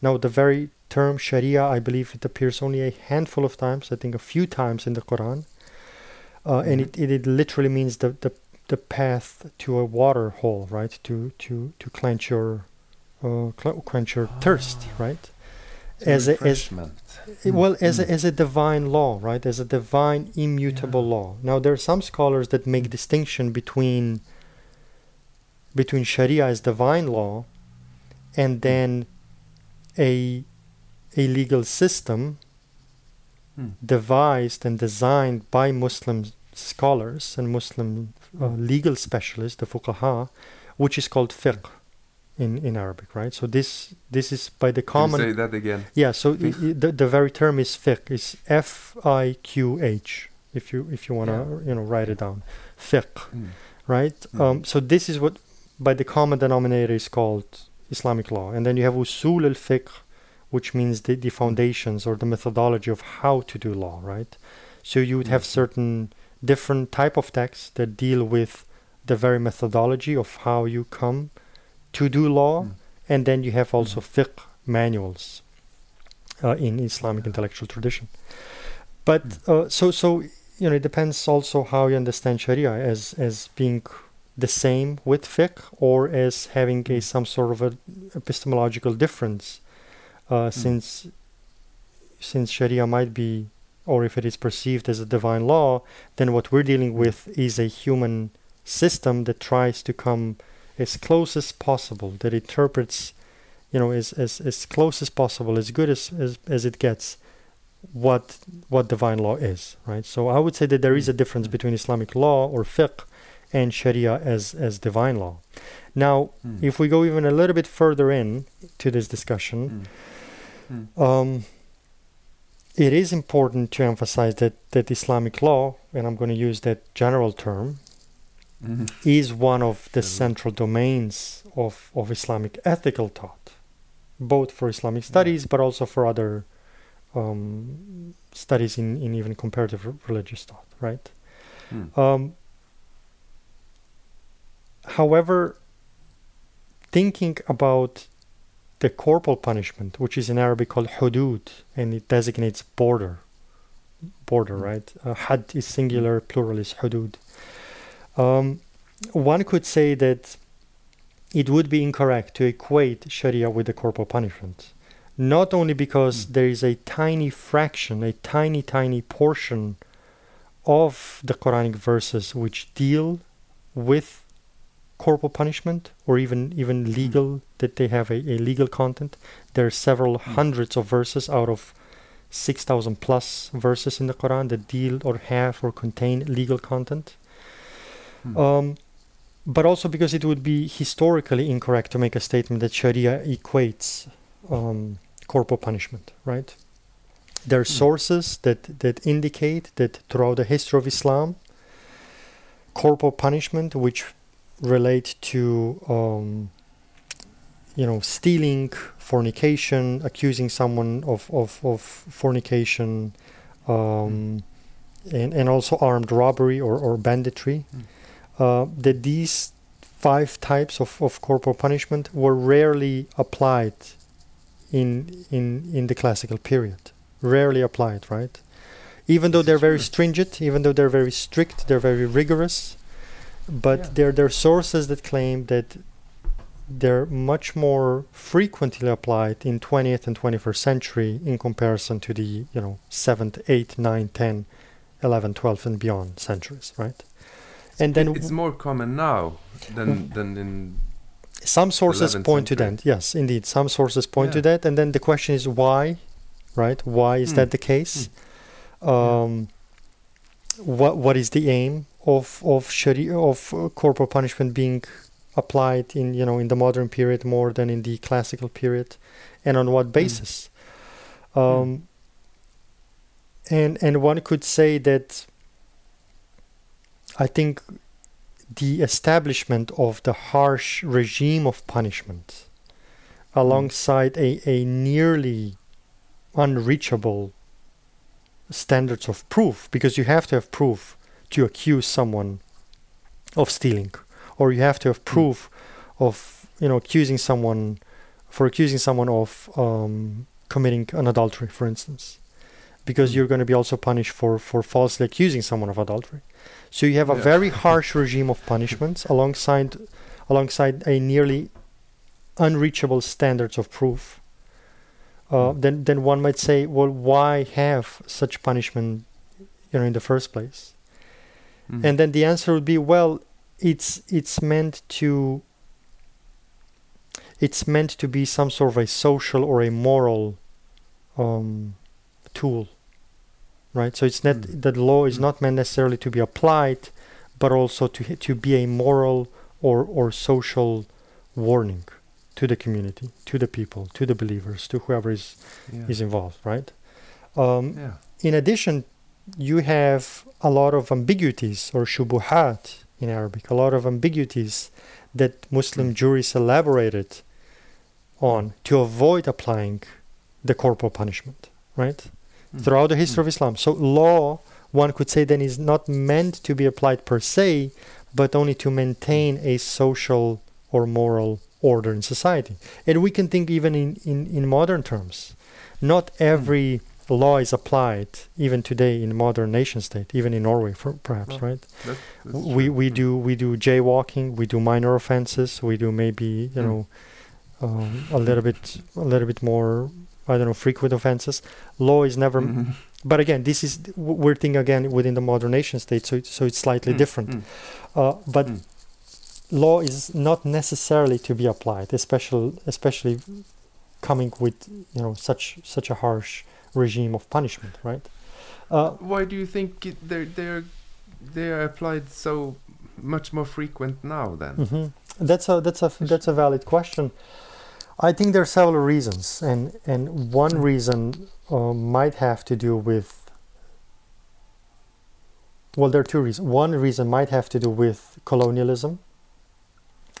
Now, the very term Sharia, I believe it appears only a handful of times. I think a few times in the Quran, uh, and Mhm. it, it, it literally means the, the the path to a water hole, right? To to to quench your uh, quench your thirst, Ah. right? As a- as-. I- Well, as a, Mm. as a divine law, right? As a divine immutable Yeah. law. Now, there are some scholars that make distinction between between Sharia as divine law and then a a legal system Hmm. devised and designed by Muslim scholars and Muslim uh, legal specialists, the fuqaha, which is called fiqh in, in Arabic, right? So this this is by the Can you common say that again? yeah, so i- the, the very term is fiqh, is F I Q H. If you if you want to Yeah. you know write it down, fiqh, Hmm. right? Mhm. Um, so this is what by the common denominator is called Islamic law, and then you have usul al fiqh, which means the, the foundations or the methodology of how to do law, right? So you would have Mhm. certain different type of texts that deal with the very methodology of how you come to do law, Hmm. and then you have also Mhm. fiqh manuals uh, in Islamic Yeah. intellectual tradition. But uh, so so you know it depends also how you understand Sharia as as being the same with fiqh or as having a some sort of a epistemological difference, uh, since since Sharia might be or if it is perceived as a divine law, then what we're dealing with is a human system that tries to come as close as possible, that interprets, you know, as, as, as close as possible, as good as, as, as it gets, what what divine law is, right? So I would say that there is a difference Mm. between Islamic law or fiqh and Sharia as, as divine law. Now, Hmm. if we go even a little bit further in to this discussion, Hmm. Hmm. um, it is important to emphasize that, that Islamic law, and I'm going to use that general term, Mhm. is one of the central domains of, of Islamic ethical thought, both for Islamic studies but also for other um, studies in, in even comparative r- religious thought, right? Hmm. Um, however, thinking about the corporal punishment, which is in Arabic called hudud, and it designates border, border, Mm. right? Uh, had is singular, plural is hudud. Um, one could say that it would be incorrect to equate Sharia with the corporal punishment, not only because Mm. there is a tiny fraction, a tiny, tiny portion of the Quranic verses which deal with corporal punishment or even even legal that they have a, a legal content. There are several Mm. hundreds of verses out of 6,000 plus verses in the Quran that deal or have or contain legal content. Hmm. Um, but also because it would be historically incorrect to make a statement that Sharia equates um, corporal punishment, right? There are sources that, that indicate that throughout the history of Islam, corporal punishment, which relate to um, you know stealing, fornication, accusing someone of, of, of fornication, um, and, and also armed robbery or, or banditry, Mm. uh, that these five types of, of corporal punishment were rarely applied in, in, in the classical period. Rarely applied, right? Even though they're very stringent, even though they're very strict, they're very rigorous, but Yeah. there, there are sources that claim that they're much more frequently applied in 20th and 21st century in comparison to the you know 7th 8th 9th 10th 11th 12th and beyond centuries right? And then it's more common now than than in some sources 11th point to that yes indeed. Some sources point to that and then the question is why right? Why is Hmm. that the case? Um what what is the aim of of sharia of uh, corporal punishment being applied in you know in the modern period more than in the classical period? And on what basis? Um and and one could say that i think the establishment of the harsh regime of punishment alongside a, a nearly unreachable standards of proof because you have to have proof to accuse someone of stealing or you have to have proof of you know accusing someone for accusing someone of um, committing an adultery for instance because Mm. you're going to be also punished for for falsely accusing someone of adultery so you have a Yeah. very (laughs) harsh regime of punishments alongside alongside a nearly unreachable standards of proof uh, then then one might say well why have such punishment you know in the first place Mm. and then the answer would be well it's it's meant to it's meant to be some sort of a social or a moral um, tool right so it's not Mm. that law is Mm. not meant necessarily to be applied but also to to be a moral or or social warning to the community to the people to the believers to whoever is yeah. is involved right um, yeah. in addition, you have a lot of ambiguities or shubuhat in Arabic, a lot of ambiguities that Muslim Mm. juries elaborated on to avoid applying the corporal punishment, right? Mm. Throughout the history of Islam. So, law, one could say, then is not meant to be applied per se, but only to maintain a social or moral order in society. And we can think even in, in, in modern terms. Not every law is applied even today in modern nation state, even in Norway, for, perhaps, Well, right? That, that's we we Mm. do we do jaywalking, we do minor offenses, we do maybe you Mm. know um, a little bit a little bit more I don't know frequent offenses. Law is never, Mhm. but again, this is we're thinking again within the modern nation state, so so it's slightly Mm, different. mm. Uh, but Mm. Law is not necessarily to be applied, especially especially coming with you know such such a harsh regime of punishment, right? Uh, Why do you think it, they're they're they are applied so much more frequent now then? hmm That's a that's a that's a valid question. I think there are several reasons, and and one Mm. reason uh, might have to do with. Well, there are two reasons. One reason might have to do with colonialism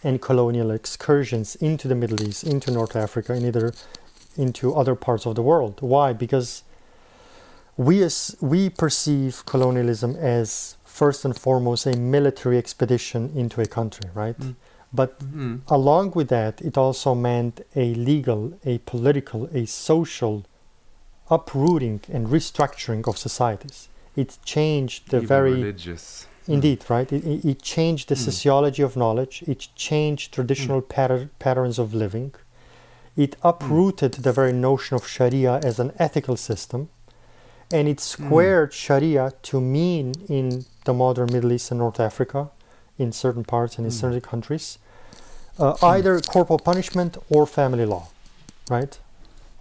and colonial excursions into the Middle East, into North Africa, and either into other parts of the world. Why? Because we as we perceive colonialism as first and foremost a military expedition into a country, right? Mm. But Mhm. along with that, it also meant a legal, a political, a social uprooting and restructuring of societies. It changed the Even very religious. Indeed, right? It, it, changed the Mm. sociology of knowledge. It changed traditional patter- patterns of living. It Mm. uprooted the very notion of Sharia as an ethical system. And it Mm. squared Sharia to mean in the modern Middle East and North Africa, in certain parts and in Mm. certain countries, uh, either corporal punishment or family law, right?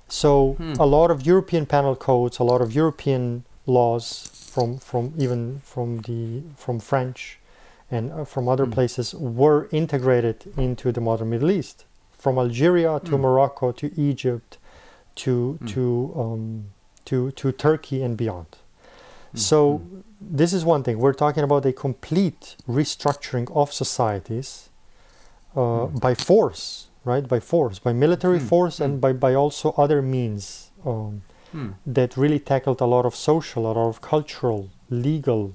So Hmm. a lot of European penal codes, a lot of European laws from from even from the from French and uh, from other Hmm. places were integrated into the modern Middle East, from Algeria to Hmm. Morocco to Egypt to Hmm. to um, to to Turkey and beyond. Mm, So mm. this is one thing. We're talking about a complete restructuring of societies uh, Mm. by force, right? By force, by military Mm, force, and mm. by, by also other means um, Hmm. that really tackled a lot of social, a lot of cultural, legal,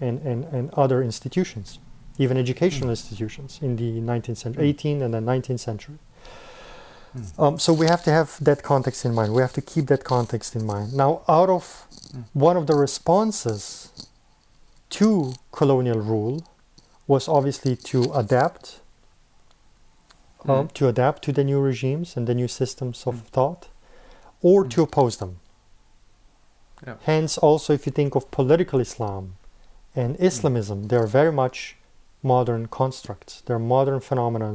and, and, and other institutions, even educational institutions in the 19th century, Mm. 18th and the 19th century. Mm. Um, so we have to have that context in mind. We have to keep that context in mind. Now, out of Mm. one of the responses to colonial rule was obviously to adapt, um, Mm. to adapt to the new regimes and the new systems of thought, or to oppose them. Yeah. Hence, also, if you think of political Islam and hmm. Islamism, they are very much modern constructs. They're modern phenomena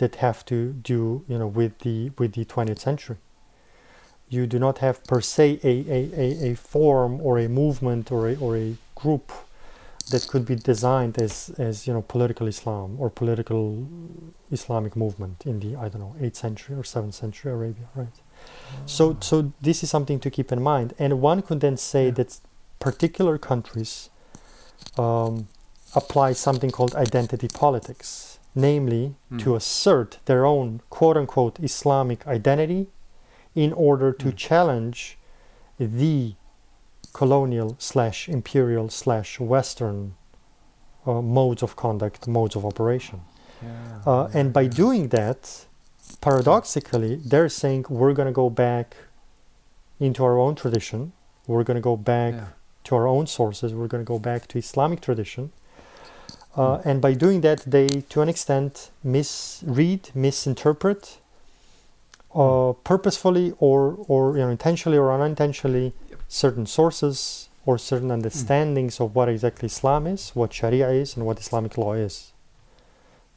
that have to do, you know, with the with the 20th century. You do not have per se a, a, a, a form or a movement or a, or a group that could be designed as, as you know political Islam or political Islamic movement in the I don't know 8th century or 7th century Arabia, right? So so this is something to keep in mind, and one could then say Yeah. that particular countries um, apply something called identity politics, namely to Mm. assert their own quote unquote Islamic identity in order to Mm. challenge the colonial slash imperial slash Western uh, modes of conduct, modes of operation. Yeah, Uh, and by yeah. doing that, paradoxically, they're saying we're going to go back into our own tradition. We're going to go back Yeah. to our own sources. We're going to go back to Islamic tradition. Uh, and by doing that, they, to an extent, misread, misinterpret, uh, purposefully or, or you know, intentionally or unintentionally, Yep. certain sources or certain understandings of what exactly Islam is, what Sharia is, and what Islamic law is.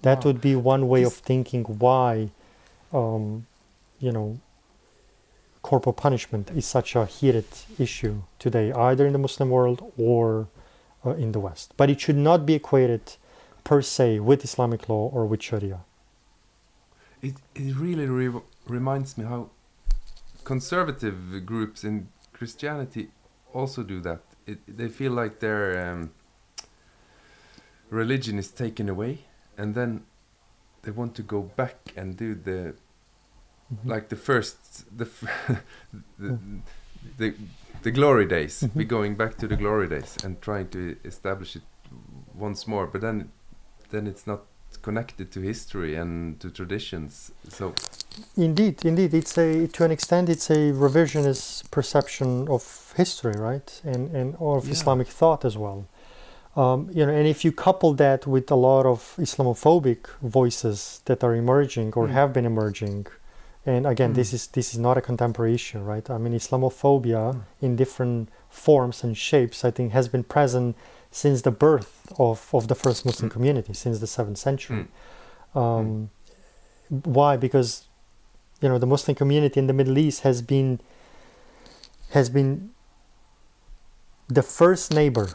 That Wow. would be one way of thinking why, um, you know, corporal punishment is such a heated issue today, either in the Muslim world or uh, in the West. But it should not be equated per se with Islamic law or with Sharia. It it really re- reminds me how conservative groups in Christianity also do that. It, they feel like their um, religion is taken away, and then they want to go back and do the Mhm. like the first the (laughs) the, the the glory days. Be Mhm. going back to the glory days and trying to establish it once more, but then then it's not connected to history and to traditions. So Indeed, indeed, it's a to an extent it's a revisionist perception of history, right, and and or of Yeah. Islamic thought as well. Um, you know, and if you couple that with a lot of Islamophobic voices that are emerging or Mm. have been emerging, and again, this Mm. is this is not a contemporary issue, right? I mean, Islamophobia Mm. in different forms and shapes, I think, has been present since the birth of, of the first Muslim Mm. community, since the seventh century. Mm. Um, Why? Because you know the Muslim community in the Middle East has been has been the first neighbor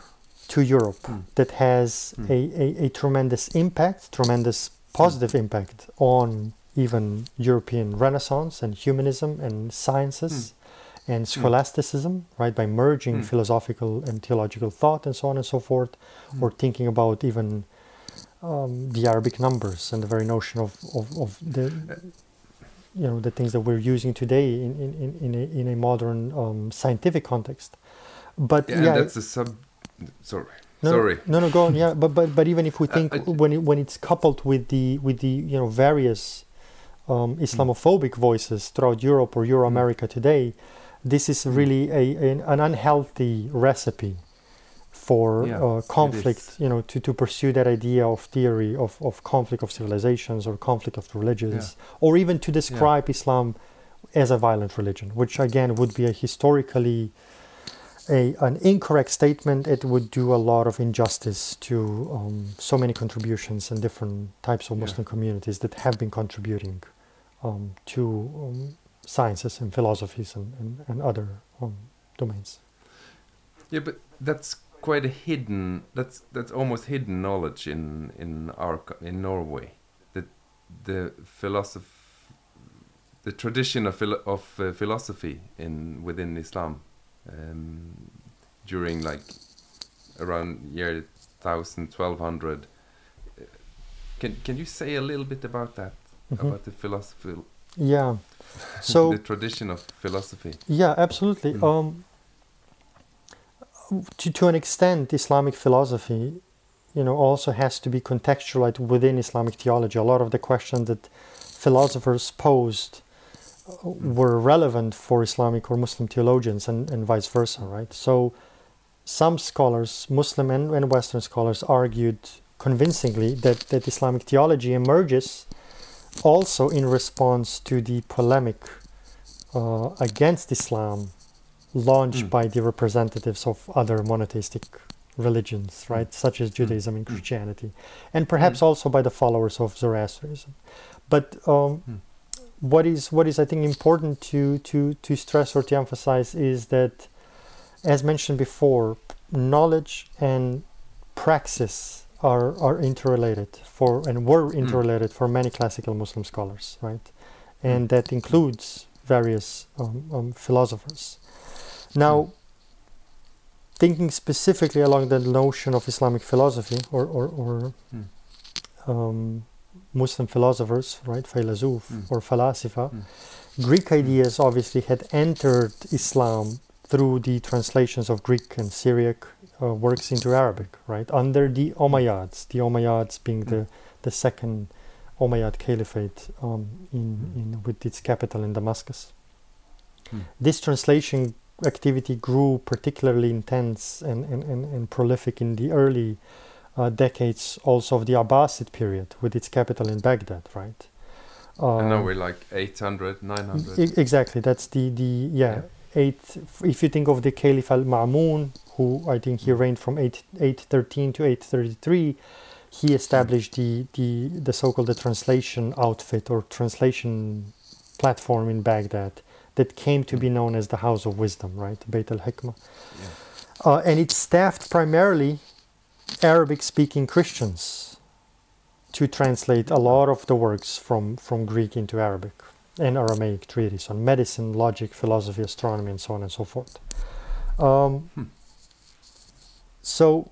to Europe Mm. that has Mm. a, a, a tremendous impact, tremendous positive impact on even European Renaissance and humanism and sciences and scholasticism, right? By merging Mm. philosophical and theological thought and so on and so forth, Mm. or thinking about even um, the Arabic numbers and the very notion of, of, of the you know the things that we're using today in, in, in, in, a, in a modern um, scientific context. But yeah, yeah, and that's a sub. Sorry, no, sorry. no, no, go on. Yeah, but but but even if we (laughs) Uh, think I- when it, when it's coupled with the with the you know various um, Islamophobic voices throughout Europe or Euro America today, this is Mm. really a an, an unhealthy recipe for Yeah, uh, conflict. You know, to, to pursue that idea of theory of, of conflict of civilizations or conflict of religions, or even to describe Islam as a violent religion, which again would be a historically a, an incorrect statement. It would do a lot of injustice to um, so many contributions and different types of Yeah. Muslim communities that have been contributing um, to um, sciences and philosophies and, and, and other um, domains. Yeah, but that's quite a hidden. That's that's almost hidden knowledge in in our in Norway. That the philosoph the tradition of philo- of uh, philosophy in within Islam um, during like around year 1000 1200 uh, can can you say a little bit about that Mhm. about the philosophy Yeah. So the tradition of philosophy Yeah, absolutely. Mm. Um, to, to an extent, Islamic philosophy, you know, also has to be contextualized within Islamic theology. A lot of the questions that philosophers posed were relevant for Islamic or Muslim theologians and, and vice versa, right? So some scholars, Muslim and, and Western scholars, argued convincingly that, that Islamic theology emerges also in response to the polemic uh, against Islam launched Mm. by the representatives of other monotheistic religions, right, such as Judaism and Mm. Christianity, and perhaps also by the followers of Zoroastrianism. But um, Mm. What is what is I think important to to to stress or to emphasize is that, as mentioned before, knowledge and praxis are are interrelated for and were interrelated for many classical Muslim scholars, right, and that includes various um, um, philosophers. Now, thinking specifically along the notion of Islamic philosophy or or, or um, Muslim philosophers, right, philosoph Mm. or falasifa, Mm. Greek ideas obviously had entered Islam through the translations of Greek and Syriac uh, works into Arabic, right, under the Umayyads, the Umayyads being the, the second Umayyad Caliphate um, in, Mm. in with its capital in Damascus. Mm. This translation activity grew particularly intense and, and, and, and prolific in the early uh, decades also of the Abbasid period with its capital in Baghdad, right? and now Um, we're like 800, 900. E- exactly. That's the the yeah, eight. If you think of the Caliph al Ma'mun, who I think he reigned from eight eight thirteen to eight thirty three, he established the the the so-called the translation outfit or translation platform in Baghdad that came to be known as the House of Wisdom, right, Beit al Hikmah, Yeah. uh, and it's staffed primarily Arabic-speaking Christians to translate a lot of the works from, from Greek into Arabic and Aramaic treatises on medicine, logic, philosophy, astronomy, and so on and so forth. Um, Hmm. So,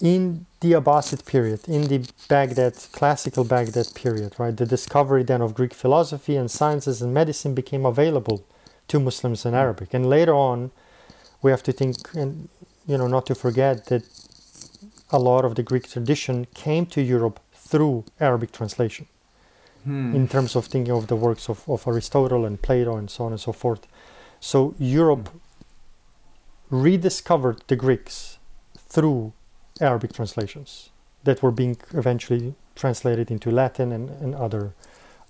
in the Abbasid period, in the Baghdad, classical Baghdad period, right, the discovery then of Greek philosophy and sciences and medicine became available to Muslims in Arabic. And later on, we have to think, and you know, not to forget that a lot of the Greek tradition came to Europe through Arabic translation Hmm. in terms of thinking of the works of, of Aristotle and Plato and so on and so forth. So Europe rediscovered the Greeks through Arabic translations that were being eventually translated into Latin and, and other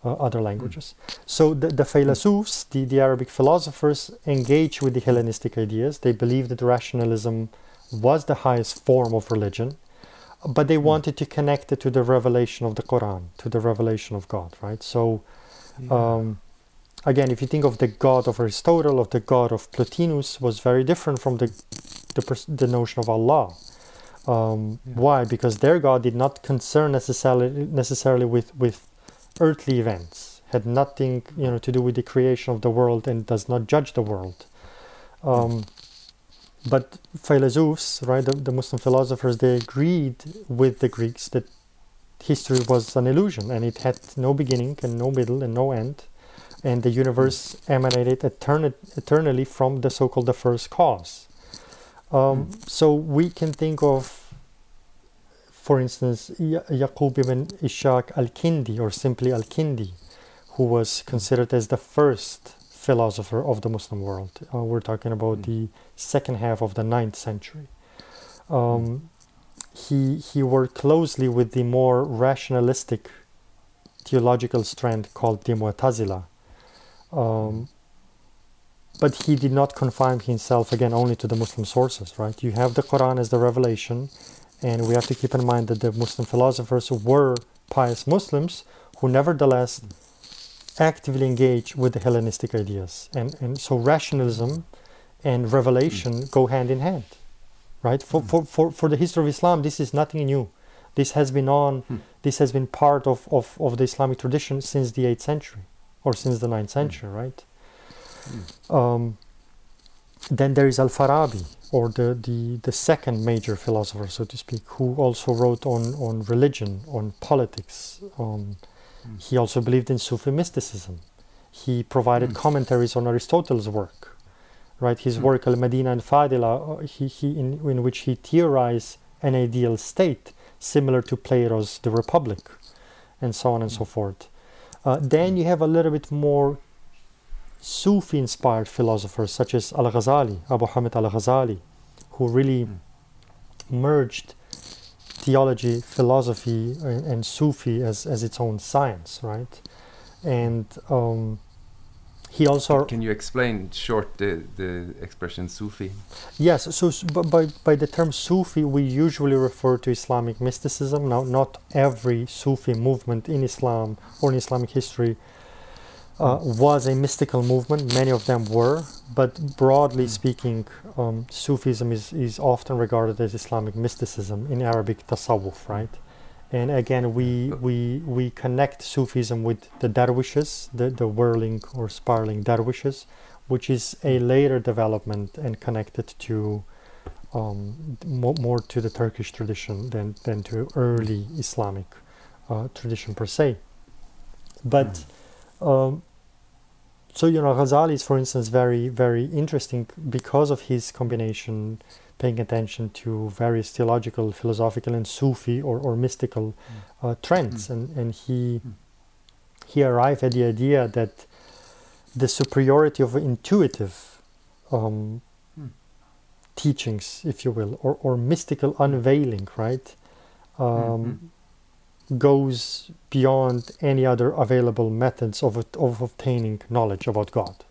uh, other languages. So the, the philosophers, the, the Arabic philosophers, engage with the Hellenistic ideas. They believe that rationalism was the highest form of religion, but they wanted to connect it to the revelation of the Quran, to the revelation of God, right? So um, again, if you think of the god of Aristotle, of the god of Plotinus, was very different from the the, pers- the notion of Allah. Um, Yeah. Why? Because their god did not concern necessarily necessarily with with earthly events, had nothing you know to do with the creation of the world, and does not judge the world. Um, but philosophers, right, the, the Muslim philosophers, they agreed with the Greeks that history was an illusion and it had no beginning and no middle and no end. And the universe emanated eterni- eternally from the so-called the first cause. Um, so we can think of for instance Ya- Yaqub ibn Ishaq al-Kindi or simply al-Kindi who was considered as the first philosopher of the Muslim world uh, we're talking about Mm. the second half of the ninth century um, he he worked closely with the more rationalistic theological strand called the Mu'tazila. Um, but he did not confine himself again only to the Muslim sources, right? You have the Quran as the revelation, and we have to keep in mind that the Muslim philosophers were pious Muslims who nevertheless actively engage with the Hellenistic ideas. And, and so rationalism and revelation go hand in hand, right? For, for, for, for the history of Islam, this is nothing new. This has been on, Hmm. this has been part of, of, of the Islamic tradition since the 8th century or since the 9th century, right? Um, then there is Al Farabi, or the, the, the second major philosopher, so to speak, who also wrote on, on religion, on politics. Um, Mm. He also believed in Sufi mysticism. He provided Mm. commentaries on Aristotle's work, right? His Mm. work Al Madina al Fadila, uh, he, he, in, in which he theorized an ideal state similar to Plato's The Republic, and so on and so forth. Uh, then you have a little bit more Sufi inspired philosophers such as Al Ghazali, Abu Hamid Al Ghazali, who really Mm. merged theology, philosophy, and, and Sufi as, as its own science, right? And um, he also Can you explain short the, the expression Sufi? Yes, so by, by the term Sufi, we usually refer to Islamic mysticism. Now, not every Sufi movement in Islam or in Islamic history uh, was a mystical movement. Many of them were, but broadly Mm. speaking, um, Sufism is, is often regarded as Islamic mysticism in Arabic tasawwuf, right? And again, we, we, we connect Sufism with the dervishes, the, the whirling or spiraling dervishes, which is a later development and connected to um, more, more to the Turkish tradition than, than to early Islamic uh, tradition per se. But um, so you know, Ghazali is, for instance, very very interesting because of his combination, paying attention to various theological, philosophical, and Sufi or, or mystical uh, trends, and and he Mm. he arrived at the idea that the superiority of intuitive um, Mm. teachings, if you will, or, or mystical unveiling, right, um, goes beyond any other available methods of, of obtaining knowledge about God.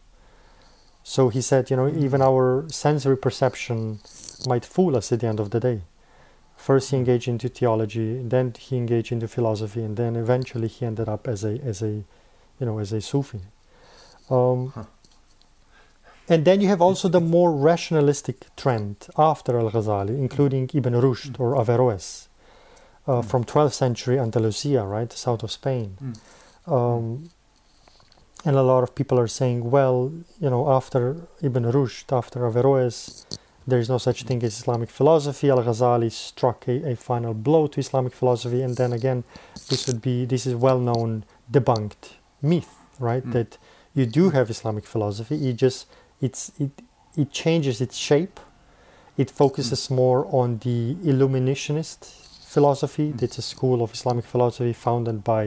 So he said, you know, hmm. even our sensory perception might fool us at the end of the day. First he hmm. engaged into theology, then he engaged into philosophy, and then eventually he ended up as a as a you know as a Sufi. Um, Huh. And then you have also the (laughs) more rationalistic trend after Al Ghazali, including Ibn Rushd hmm. or Averroes, Mm. from 12th century Andalusia, right, south of Spain. Mm. Um, and a lot of people are saying, well, you know, after Ibn Rushd, after Averroes, there is no such thing as Islamic philosophy. Al Ghazali struck a, a final blow to Islamic philosophy, and then again, this would be this is well known debunked myth, right? Mm. That you do have Islamic philosophy. It just it's it it changes its shape. It focuses more on the Illuminationist philosophy. Mm. It's a school of Islamic philosophy founded by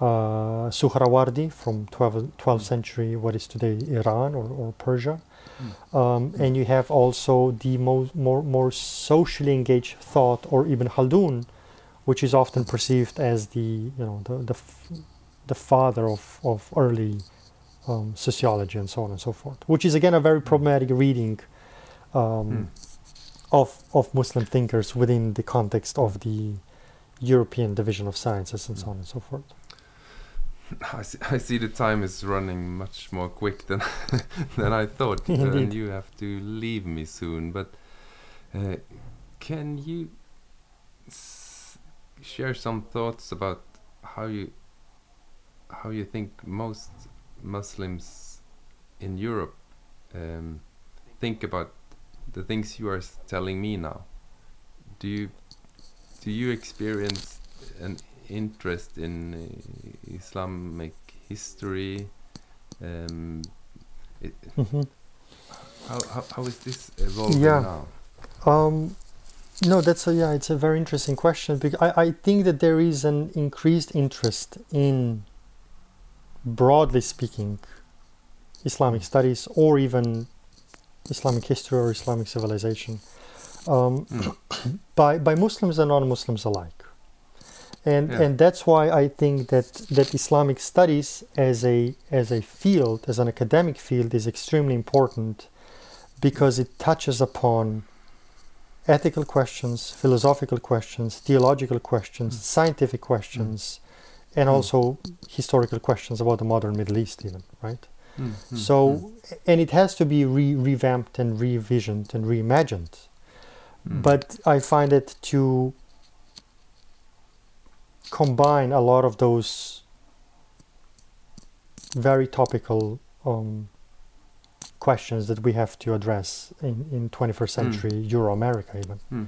uh, Suhrawardi from 12th, 12th century, what is today Iran or, or Persia. Um, and you have also the mo- more, more socially engaged thought, or Ibn Khaldun, which is often perceived as the, you know, the, the, f- the father of, of early um, sociology and so on and so forth, which is again a very problematic reading um, of, of Muslim thinkers within the context of the European division of sciences and so on and so forth. (laughs) I see, I see the time is running much more quick than (laughs) than I thought, (laughs) and you have to leave me soon. But uh, can you s- share some thoughts about how you how you think most Muslims in Europe um, think about the things you are telling me now? Do you do you experience an interest in uh, Islamic history? Um, it, Mhm. how, how, how is this evolving Yeah. now? Um, no, that's a yeah, it's a very interesting question because I, I think that there is an increased interest in, broadly speaking, Islamic studies or even Islamic history or Islamic civilization, um, Mm. (coughs) by by Muslims and non-Muslims alike, and Yeah. and that's why I think that that Islamic studies as a as a field as an academic field is extremely important because it touches upon ethical questions, philosophical questions, theological questions, Mm. scientific questions, and Mm. also historical questions about the modern Middle East, even right. Mm, mm, So, mm, and it has to be re- revamped and revisioned and reimagined. mm. But I find it to combine a lot of those very topical um, questions that we have to address in, in 21st century Euro America, even. Mm.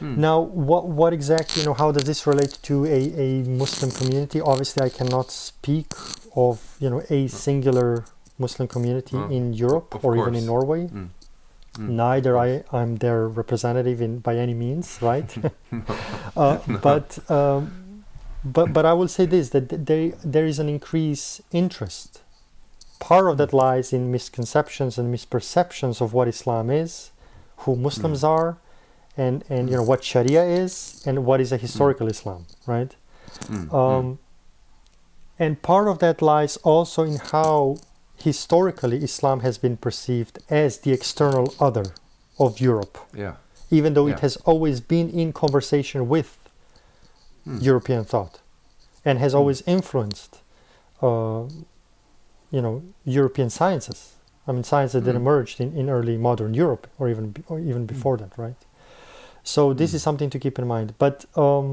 Mm. Now, what what exactly, you know, how does this relate to a, a Muslim community? Obviously, I cannot speak of, you know, a singular Muslim community No, in Europe of or even in Norway. Mm. Mm. Neither I I'm their representative in by any means, right? (laughs) (laughs) uh, (laughs) But um, but but I will say this that th- there there is an increased interest. Part of that lies in misconceptions and misperceptions of what Islam is, who Muslims are, and and you know what Sharia is, and what is a historical Islam, right? Mm, mm, Um, and part of that lies also in how historically Islam has been perceived as the external other of Europe, Yeah. even though Yeah. it has always been in conversation with Hmm. European thought and has Mm. always influenced, uh, you know, European sciences. I mean, sciences that Mm. emerged in, in early modern Europe, or even or even before that, right? So this Mm. is something to keep in mind. But um,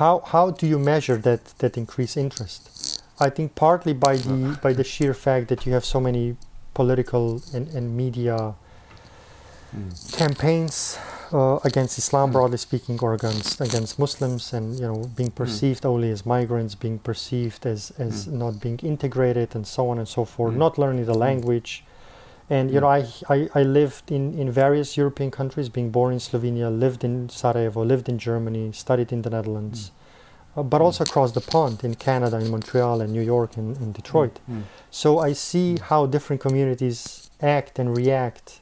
how how do you measure that that increased interest? I think partly by the by the sheer fact that you have so many political and, and media Mm. campaigns uh, against Islam, Mm. broadly speaking, or against against Muslims, and you know, being perceived only as migrants, being perceived as as Mm. not being integrated, and so on and so forth, Mm. not learning the language. And you know, I, I I lived in in various European countries, being born in Slovenia, lived in Sarajevo, lived in Germany, studied in the Netherlands. Uh, but Mm. also across the pond in Canada, in Montreal, and New York, and, and Detroit. Mm. So I see how different communities act and react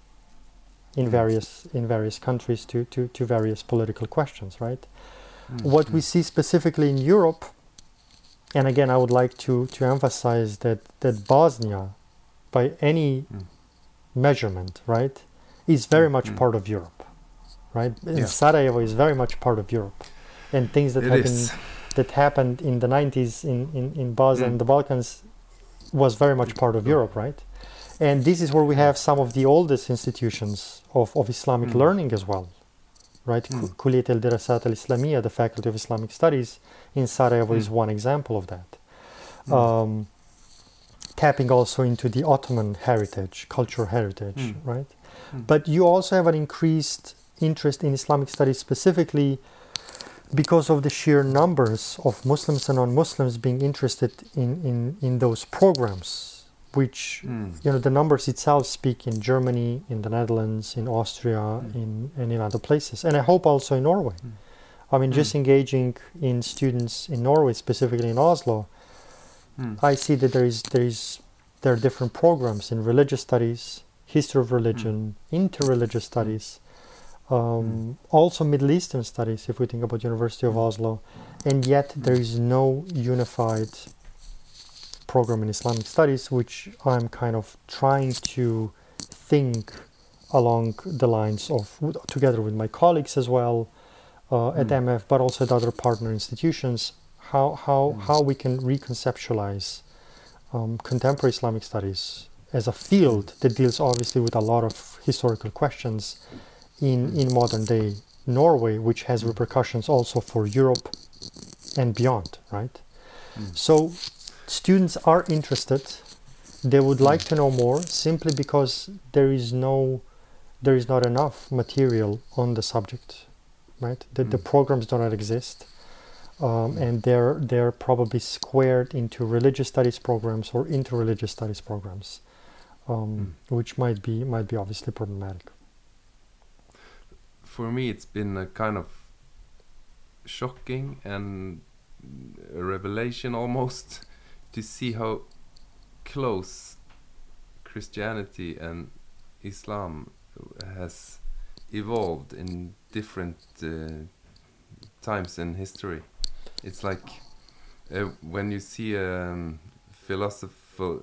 in Mm. various in various countries to, to, to various political questions, right? Mm. What we Mm. see specifically in Europe, and again I would like to, to emphasize that, that Bosnia, by any Mm. Measurement, right, is very much mm. part of Europe. Right? And Yeah. Sarajevo is very much part of Europe. And things that It happen is. that happened in the 90s in, in, in Bosnia Mm. and the Balkans was very much part of Europe, right? And this is where we have some of the oldest institutions of, of Islamic Mm. learning as well, right? Mm. Kulliyat al Dirasat al Islamiyya, the Faculty of Islamic Studies in Sarajevo, is Mm. one example of that. Mm. Um, tapping also into the Ottoman heritage, cultural heritage, Mm. right? Mm. But you also have an increased interest in Islamic studies specifically because of the sheer numbers of Muslims and non-Muslims being interested in, in, in those programs, which Mm. you know the numbers itself speak in Germany, in the Netherlands, in Austria, Mm. in and in other places, and I hope also in Norway. Mm. I mean, Mm. just engaging in students in Norway, specifically in Oslo, Mm. I see that there is there is there are different programs in religious studies, history of religion, interreligious studies, um, also Middle Eastern studies. If we think about University of Mm. Oslo, and yet there is no unified program in Islamic studies, which I'm kind of trying to think along the lines of together with my colleagues as well uh, at Mm. MF, but also at other partner institutions, how how Mm. how we can reconceptualize um, contemporary Islamic studies as a field that deals obviously with a lot of historical questions in Mm. in modern day Norway, which has Mm. repercussions also for Europe and beyond, right? Mm. So students are interested. They would Mm. like to know more simply because there is no there is not enough material on the subject, right? The, the Mm. programs do not exist. Um, Mm. and they're they're probably squared into religious studies programs or interreligious studies programs, um, which might be might be obviously problematic. For me, it's been a kind of shocking and a revelation almost (laughs) to see how close Christianity and Islam has evolved in different uh, times in history. It's like uh, when you see a um, philosophical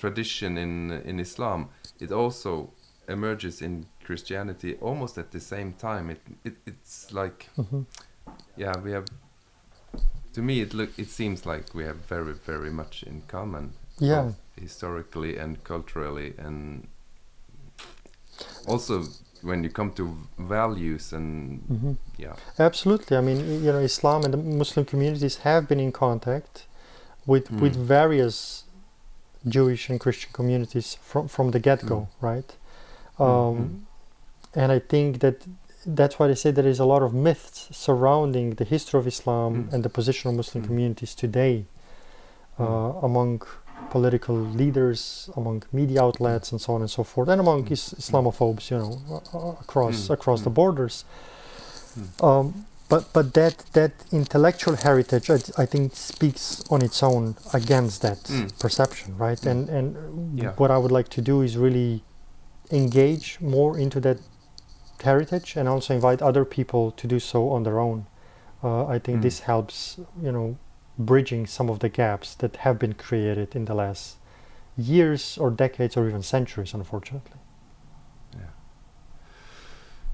tradition in in Islam, it also emerges in Christianity almost at the same time. It, it it's like Mhm. yeah, we have. To me, it look it seems like we have very very much in common Yeah, historically and culturally and also when you come to values and hmm yeah absolutely. I mean, you know, Islam and the Muslim communities have been in contact with with Mm. various Jewish and Christian communities from from the get go, right? Mm, Um, mm. and I think that that's why they say there is a lot of myths surrounding the history of Islam Mm. and the position of Muslim Mm. communities today uh, Mm. among political leaders, among media outlets, and so on and so forth, and among Mm. is- Islamophobes, you know, uh, across Mm. across the Mm. borders. Mm. Um, but but that that intellectual heritage, I, I think, speaks on its own against that Mm. perception, right? Mm. And and Yeah. what I would like to do is really engage more into that heritage and also invite other people to do so on their own. Uh, I think Mm. this helps, you know, bridging some of the gaps that have been created in the last years or decades or even centuries, unfortunately. Yeah.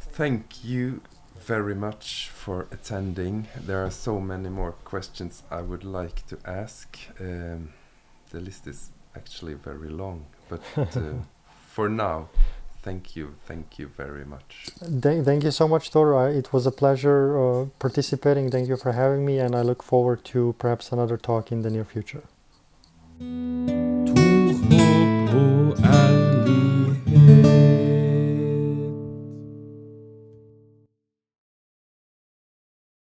Thank you very much for attending. There are so many more questions I would like to ask. Um, the list is actually very long, but uh, (laughs) for now, Thank you. Thank you very much. Thank you so much, Thor. It was a pleasure uh, participating. Thank you for having me, and I look forward to perhaps another talk in the near future.